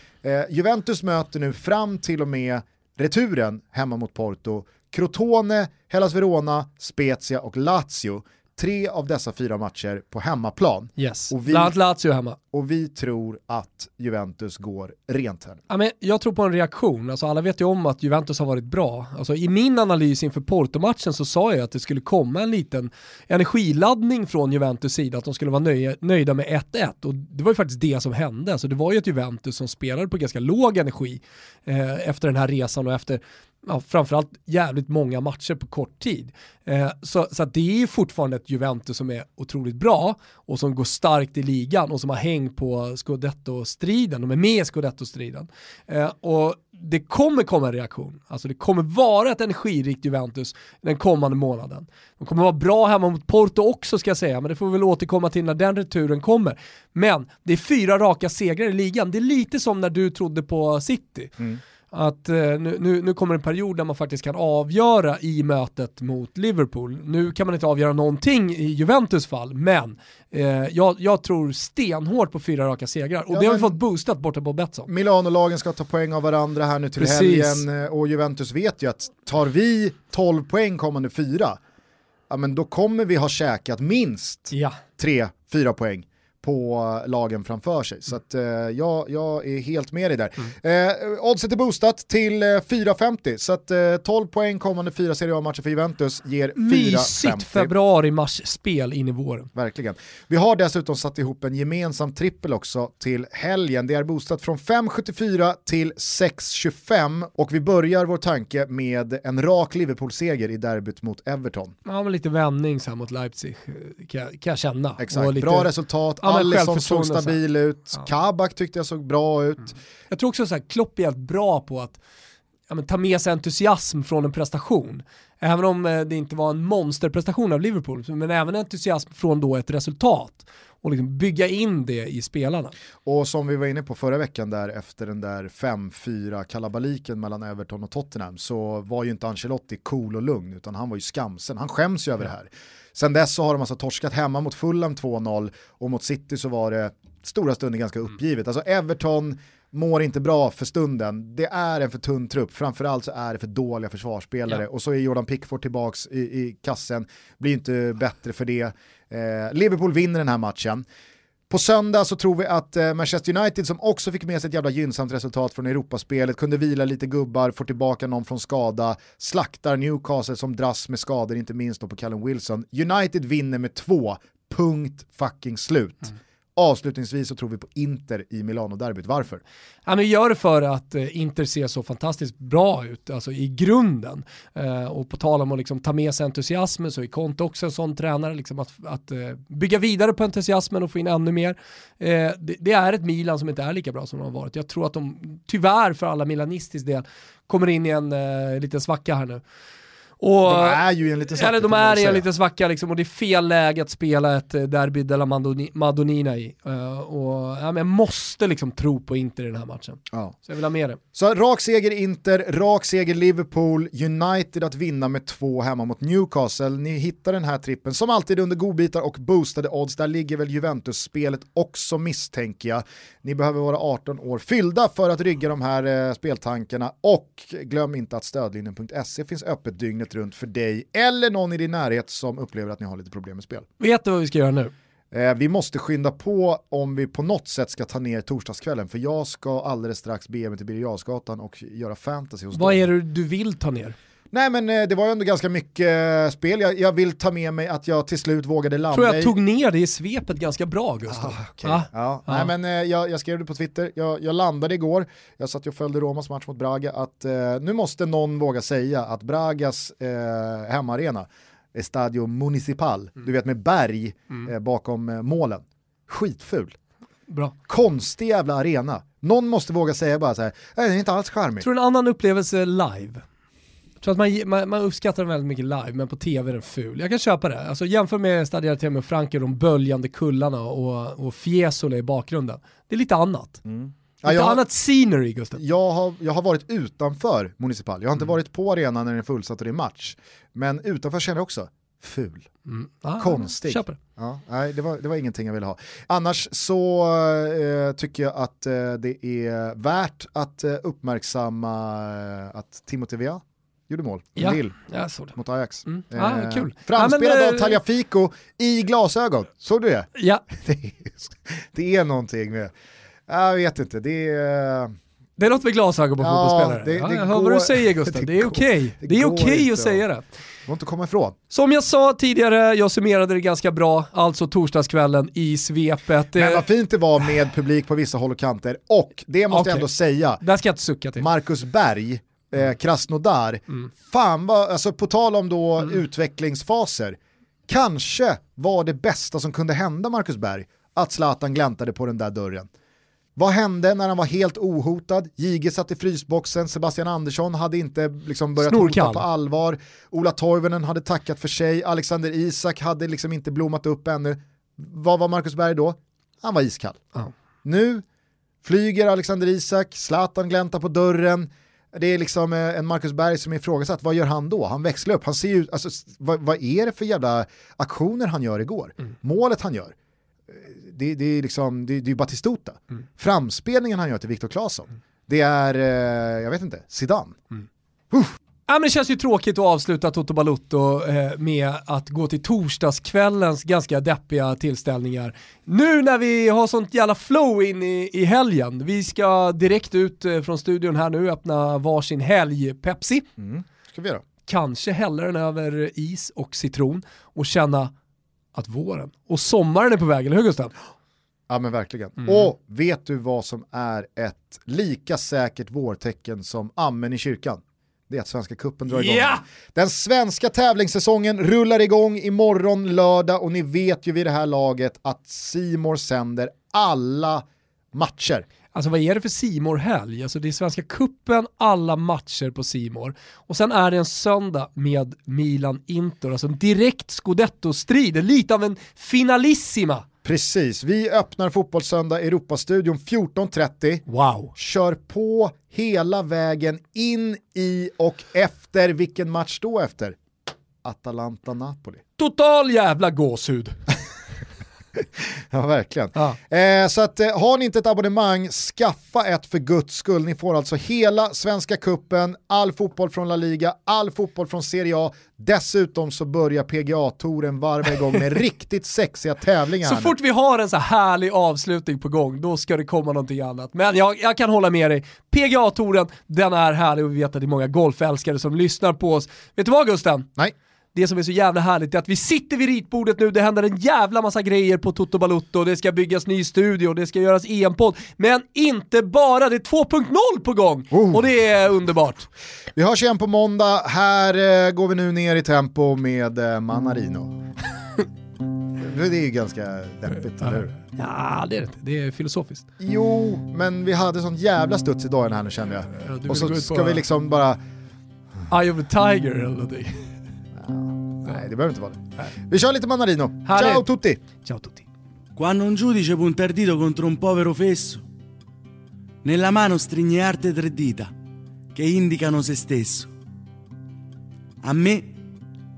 Speaker 1: Juventus möter nu fram till och med returen hemma mot Porto Crotone, Hellas Verona, Spezia och Lazio tre av dessa fyra matcher på hemmaplan.
Speaker 2: Yes, och vi, bland Lazio hemma.
Speaker 1: Och vi tror att Juventus går rent här.
Speaker 2: Ja, men jag tror på en reaktion, alltså alla vet ju om att Juventus har varit bra. Alltså, I min analys inför Porto-matchen så sa jag att det skulle komma en liten energiladdning från Juventus sida, att de skulle vara nöjda, nöjda med 1-1. Och det var ju faktiskt det som hände. Alltså, det var ju ett Juventus som spelade på ganska låg energi eh, efter den här resan och efter ja, framförallt jävligt många matcher på kort tid. Eh, så så det är fortfarande ett Juventus som är otroligt bra och som går starkt i ligan och som har häng på Scudetto-striden, de är med i Scudetto-striden. Eh, och det kommer komma en reaktion, alltså det kommer vara ett energirikt Juventus den kommande månaden. De kommer vara bra hemma mot Porto också ska jag säga, men det får vi väl återkomma till när den returen kommer. Men det är fyra raka segrar i ligan, det är lite som när du trodde på City. Mm att eh, nu, nu, nu, kommer en period där man faktiskt kan avgöra i mötet mot Liverpool. Nu kan man inte avgöra någonting i Juventus fall, men eh, jag, jag, tror stenhårt på fyra raka segrar och ja, det har vi fått boostat borta på Betsson.
Speaker 1: Milano-lagen ska ta poäng av varandra här nu till Precis. helgen eh, och Juventus vet ju att tar vi 12 poäng kommande fyra, ja men då kommer vi ha käkat minst ja. 3-4 poäng på lagen framför sig. Så att, eh, jag, jag är helt med dig där. Mm. Eh, oddset är boostat till eh, 4,50 så att eh, 12 poäng kommande fyra Serie A-matcher för Juventus ger 4,50. Mysigt
Speaker 2: februari-mars-spel in i våren.
Speaker 1: Verkligen. Vi har dessutom satt ihop en gemensam trippel också till helgen. Det är boostat från 5,74 till 6,25 och vi börjar vår tanke med en rak Liverpool-seger i derbyt mot Everton.
Speaker 2: Ja, men lite vändning så här mot Leipzig kan jag, kan jag känna.
Speaker 1: Exakt, lite... bra resultat, Alisson såg stabil ut, ja. Kabak tyckte jag såg bra ut. Mm.
Speaker 2: Jag tror också att Klopp är helt bra på att ja, ta med sig entusiasm från en prestation. Även om eh, det inte var en monsterprestation av Liverpool, men även entusiasm från då ett resultat och liksom bygga in det i spelarna.
Speaker 1: Och som vi var inne på förra veckan där efter den där 5-4 kalabaliken mellan Everton och Tottenham så var ju inte Ancelotti cool och lugn utan han var ju skamsen, han skäms ju över det här. Sen dess så har de alltså torskat hemma mot Fulham 2-0 och mot City så var det stora stunder ganska mm. uppgivet. Alltså Everton mår inte bra för stunden. Det är en för tunn trupp, framförallt så är det för dåliga försvarsspelare ja. och så är Jordan Pickford tillbaks i, i kassen, blir inte bättre för det. Eh, Liverpool vinner den här matchen. På söndag så tror vi att eh, Manchester United som också fick med sig ett jävla gynnsamt resultat från Europaspelet, kunde vila lite gubbar, får tillbaka någon från skada, slaktar Newcastle som dras med skador, inte minst då på Callum Wilson. United vinner med två, punkt fucking slut. Mm. Avslutningsvis så tror vi på Inter i Milano-derbyt. Varför?
Speaker 2: Ja, men gör det för att eh, Inter ser så fantastiskt bra ut, alltså i grunden. Eh, och på tal om att liksom ta med sig entusiasmen så är Conte också en sån tränare, liksom att, att eh, bygga vidare på entusiasmen och få in ännu mer. Eh, det, det, är ett Milan som inte är lika bra som de har varit. Jag tror att de, tyvärr för alla milanistisk del, kommer in i en eh, liten svacka här nu. Och,
Speaker 1: de är ju i en liten svacka.
Speaker 2: Eller de är i en liten svacka liksom, och det är fel läge att spela ett eh, Derby de la Madoni- Madonnina i. Eh, och, ja, men jag måste liksom tro på Inter i den här matchen.
Speaker 1: Ja.
Speaker 2: Så jag vill ha med det.
Speaker 1: Så rak seger Inter, rak seger Liverpool, United att vinna med två hemma mot Newcastle. Ni hittar den här trippen som alltid under godbitar och boostade odds. Där ligger väl Juventus-spelet också misstänker jag. Ni behöver vara 18 år fyllda för att rygga de här eh, speltankarna och glöm inte att stödlinjen.se finns öppet dygnet runt för dig eller någon i din närhet som upplever att ni har lite problem med spel.
Speaker 2: Vet du vad vi ska göra nu?
Speaker 1: Eh, vi måste skynda på om vi på något sätt ska ta ner torsdagskvällen för jag ska alldeles strax bege mig till Birger och göra fantasy hos
Speaker 2: Vad
Speaker 1: dem.
Speaker 2: är det du vill ta ner?
Speaker 1: Nej men eh, det var ju ändå ganska mycket eh, spel, jag, jag vill ta med mig att jag till slut vågade landa
Speaker 2: tror jag
Speaker 1: i-
Speaker 2: tog ner det i svepet ganska bra Gustav.
Speaker 1: Ah, okej.
Speaker 2: Va?
Speaker 1: ja.
Speaker 2: Ja.
Speaker 1: Nej, men, eh, jag, jag skrev det på Twitter, jag, jag landade igår, jag satt och följde Romas match mot Braga, att eh, nu måste någon våga säga att Bragas eh, hemmaarena, Estadio Municipal,
Speaker 2: Mm.
Speaker 1: du vet med berg eh, bakom målen, skitful.
Speaker 2: Bra.
Speaker 1: Konstig jävla arena. Någon måste våga säga bara så här, "Nej, det är inte alls charmigt.
Speaker 2: Tror du en annan upplevelse live? Jag tror att man, man, man uppskattar den väldigt mycket live, men på tv är den ful. Jag kan köpa det. Alltså, jämför med Stadio Artemio och Franke, de böljande kullarna och, och Fiesole i bakgrunden. Det är lite annat.
Speaker 1: Mm.
Speaker 2: Lite
Speaker 1: jag,
Speaker 2: annat scenery Gustav.
Speaker 1: jag, har, jag har varit utanför Municipal, jag har inte
Speaker 2: Mm.
Speaker 1: varit på arenan när den är fullsatt och det är match. Men utanför känner jag också, ful.
Speaker 2: Mm. Ah,
Speaker 1: Konstig.
Speaker 2: Köper det.
Speaker 1: Ja, nej, det var, det var ingenting jag ville ha. Annars så eh, tycker jag att eh, det är värt att eh, uppmärksamma eh, att Timothy Vea gjorde mål.
Speaker 2: Ja.
Speaker 1: Lille
Speaker 2: Jag såg det.
Speaker 1: mot Ajax.
Speaker 2: Mm. Ah, kul.
Speaker 1: Framspelad
Speaker 2: Ja, men,
Speaker 1: av
Speaker 2: eh,
Speaker 1: Tagliafico i glasögon. Såg du det?
Speaker 2: Ja,
Speaker 1: Det är, det är någonting med, jag vet inte, det är...
Speaker 2: det är något med glasögon på
Speaker 1: Ja,
Speaker 2: fotbollsspelare.
Speaker 1: det-
Speaker 2: ja,
Speaker 1: det
Speaker 2: jag hör
Speaker 1: går-
Speaker 2: vad du säger Gustav,
Speaker 1: det
Speaker 2: är okej.
Speaker 1: det
Speaker 2: är okej
Speaker 1: inte
Speaker 2: att säga det.
Speaker 1: Det går inte att komma ifrån.
Speaker 2: Som jag sa tidigare, jag summerade det ganska bra, alltså torsdagskvällen i svepet.
Speaker 1: Men
Speaker 2: Eh,
Speaker 1: vad fint det var med publik på vissa håll och kanter och det måste jag
Speaker 2: Okej.
Speaker 1: ändå säga,
Speaker 2: Där ska jag inte sucka till.
Speaker 1: Marcus Berg, eh, Krasnodar, fan vad, alltså på tal om då utvecklingsfaser, kanske var det bästa som kunde hända Marcus Berg att Zlatan gläntade på den där dörren. Vad hände när han var helt ohotad? Jige satt i frysboxen, Sebastian Andersson hade inte liksom börjat
Speaker 2: Snorkall.
Speaker 1: hota på allvar, Ola Toivonen hade tackat för sig, Alexander Isak hade liksom inte blommat upp ännu. Vad var Marcus Berg då? Han var iskall.
Speaker 2: Ja.
Speaker 1: Nu flyger Alexander Isak, Zlatan gläntar på dörren, det är liksom eh, en Marcus Berg som är ifrågasatt, vad gör han då? Han växlar upp, han ser ju, alltså, vad, vad är det för jävla aktioner han gör igår? Målet han gör, eh, det, det är liksom, det, det är Batistuta. Framspelningen han gör till Viktor Claesson, det är, eh, jag vet inte, Zidane.
Speaker 2: Ja, men det känns ju tråkigt att avsluta Toto Balutto eh, med att gå till torsdagskvällens ganska deppiga tillställningar. Nu när vi har sånt jävla flow in i, i helgen, vi ska direkt ut eh, från studion här nu, öppna varsin helg-Pepsi,
Speaker 1: Mm. Ska vi göra?
Speaker 2: kanske hälla den över is och citron och känna att våren och sommaren är på väg, eller hur Gustav?
Speaker 1: Ja men verkligen. Och vet du vad som är ett lika säkert vårtecken som amen i kyrkan? Det är att Svenska Cupen drar igång.
Speaker 2: Ja!
Speaker 1: Den svenska tävlingssäsongen rullar igång imorgon lördag och ni vet ju vid det här laget att Simor sänder alla matcher.
Speaker 2: Alltså vad är det för simor helg Alltså det är Svenska Kuppen alla matcher på Simor Och sen är det en söndag med Milan-Inter, alltså en direkt scudetto-strid, lite av en finalissima.
Speaker 1: Precis, vi öppnar Fotbollssöndag Europastudion 14.30.
Speaker 2: Wow.
Speaker 1: Kör på hela vägen in i och efter, vilken match då efter? Atalanta-Napoli.
Speaker 2: Total jävla gåshud.
Speaker 1: Ja, verkligen.
Speaker 2: Ja.
Speaker 1: Eh, så att, eh, har ni inte ett abonnemang, skaffa ett för guds skull. Ni får alltså hela Svenska Kuppen, all fotboll från La Liga, all fotboll från Serie A. Dessutom så börjar PGA-touren varva igång med riktigt sexiga tävlingar.
Speaker 2: Så fort vi har en så här härlig avslutning på gång, då ska det komma någonting annat. Men jag, jag kan hålla med dig, PGA-touren, den är härlig och vi vet att det är många golfälskare som lyssnar på oss. Vet du vad Gusten?
Speaker 1: Nej,
Speaker 2: Det som är så jävla härligt är att vi sitter vid ritbordet nu, det händer en jävla massa grejer på Toto Balutto, det ska byggas ny studio, det ska göras EM-podd, men inte bara, det är 2.0 på gång!
Speaker 1: Oh.
Speaker 2: Och det är underbart.
Speaker 1: vi hörs igen på måndag. Här eh, går vi nu ner i tempo med eh, Manarino. det är ju ganska deppigt, eller hur?
Speaker 2: Ja, det är det inte, det är filosofiskt.
Speaker 1: Jo, men vi hade sån jävla studs i den här nu kände jag.
Speaker 2: Ja,
Speaker 1: Och så ska vi liksom bara
Speaker 2: Eye of the Tiger eller någonting.
Speaker 1: Nej, det behöver inte vara det. Vi kör lite Manarino.
Speaker 2: Härligt.
Speaker 1: Ciao tutti!
Speaker 2: Ciao tutti.
Speaker 4: Quando un giudice punta il dito contro un povero fesso, nella mano stringe arte tre dita che indicano se stesso. A me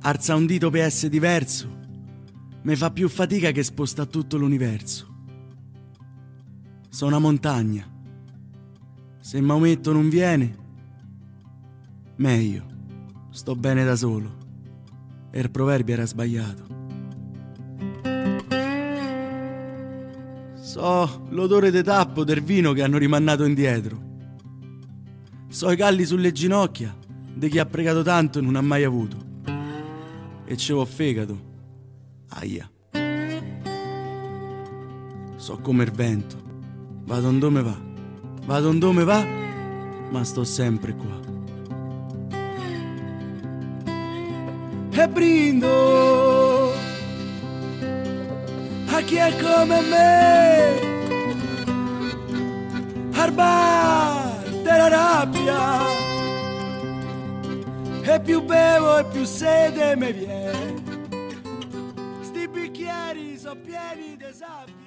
Speaker 4: alza un dito per essere diverso, mi fa più fatica che sposta tutto l'universo. Sono una montagna. Se Maometto non viene, meglio, sto bene da solo. E il proverbio era sbagliato. So l'odore de tappo del vino che hanno rimandato indietro. So i calli sulle ginocchia di chi ha pregato tanto e non ha mai avuto. E c'ho fegato. Aia. So come il vento. Vado dove va. Vado dove va, ma sto sempre qua. E brindo a chi è come me. Al bar della rabbia e più bevo e più sede mi viene. Sti bicchieri sono pieni di sabbia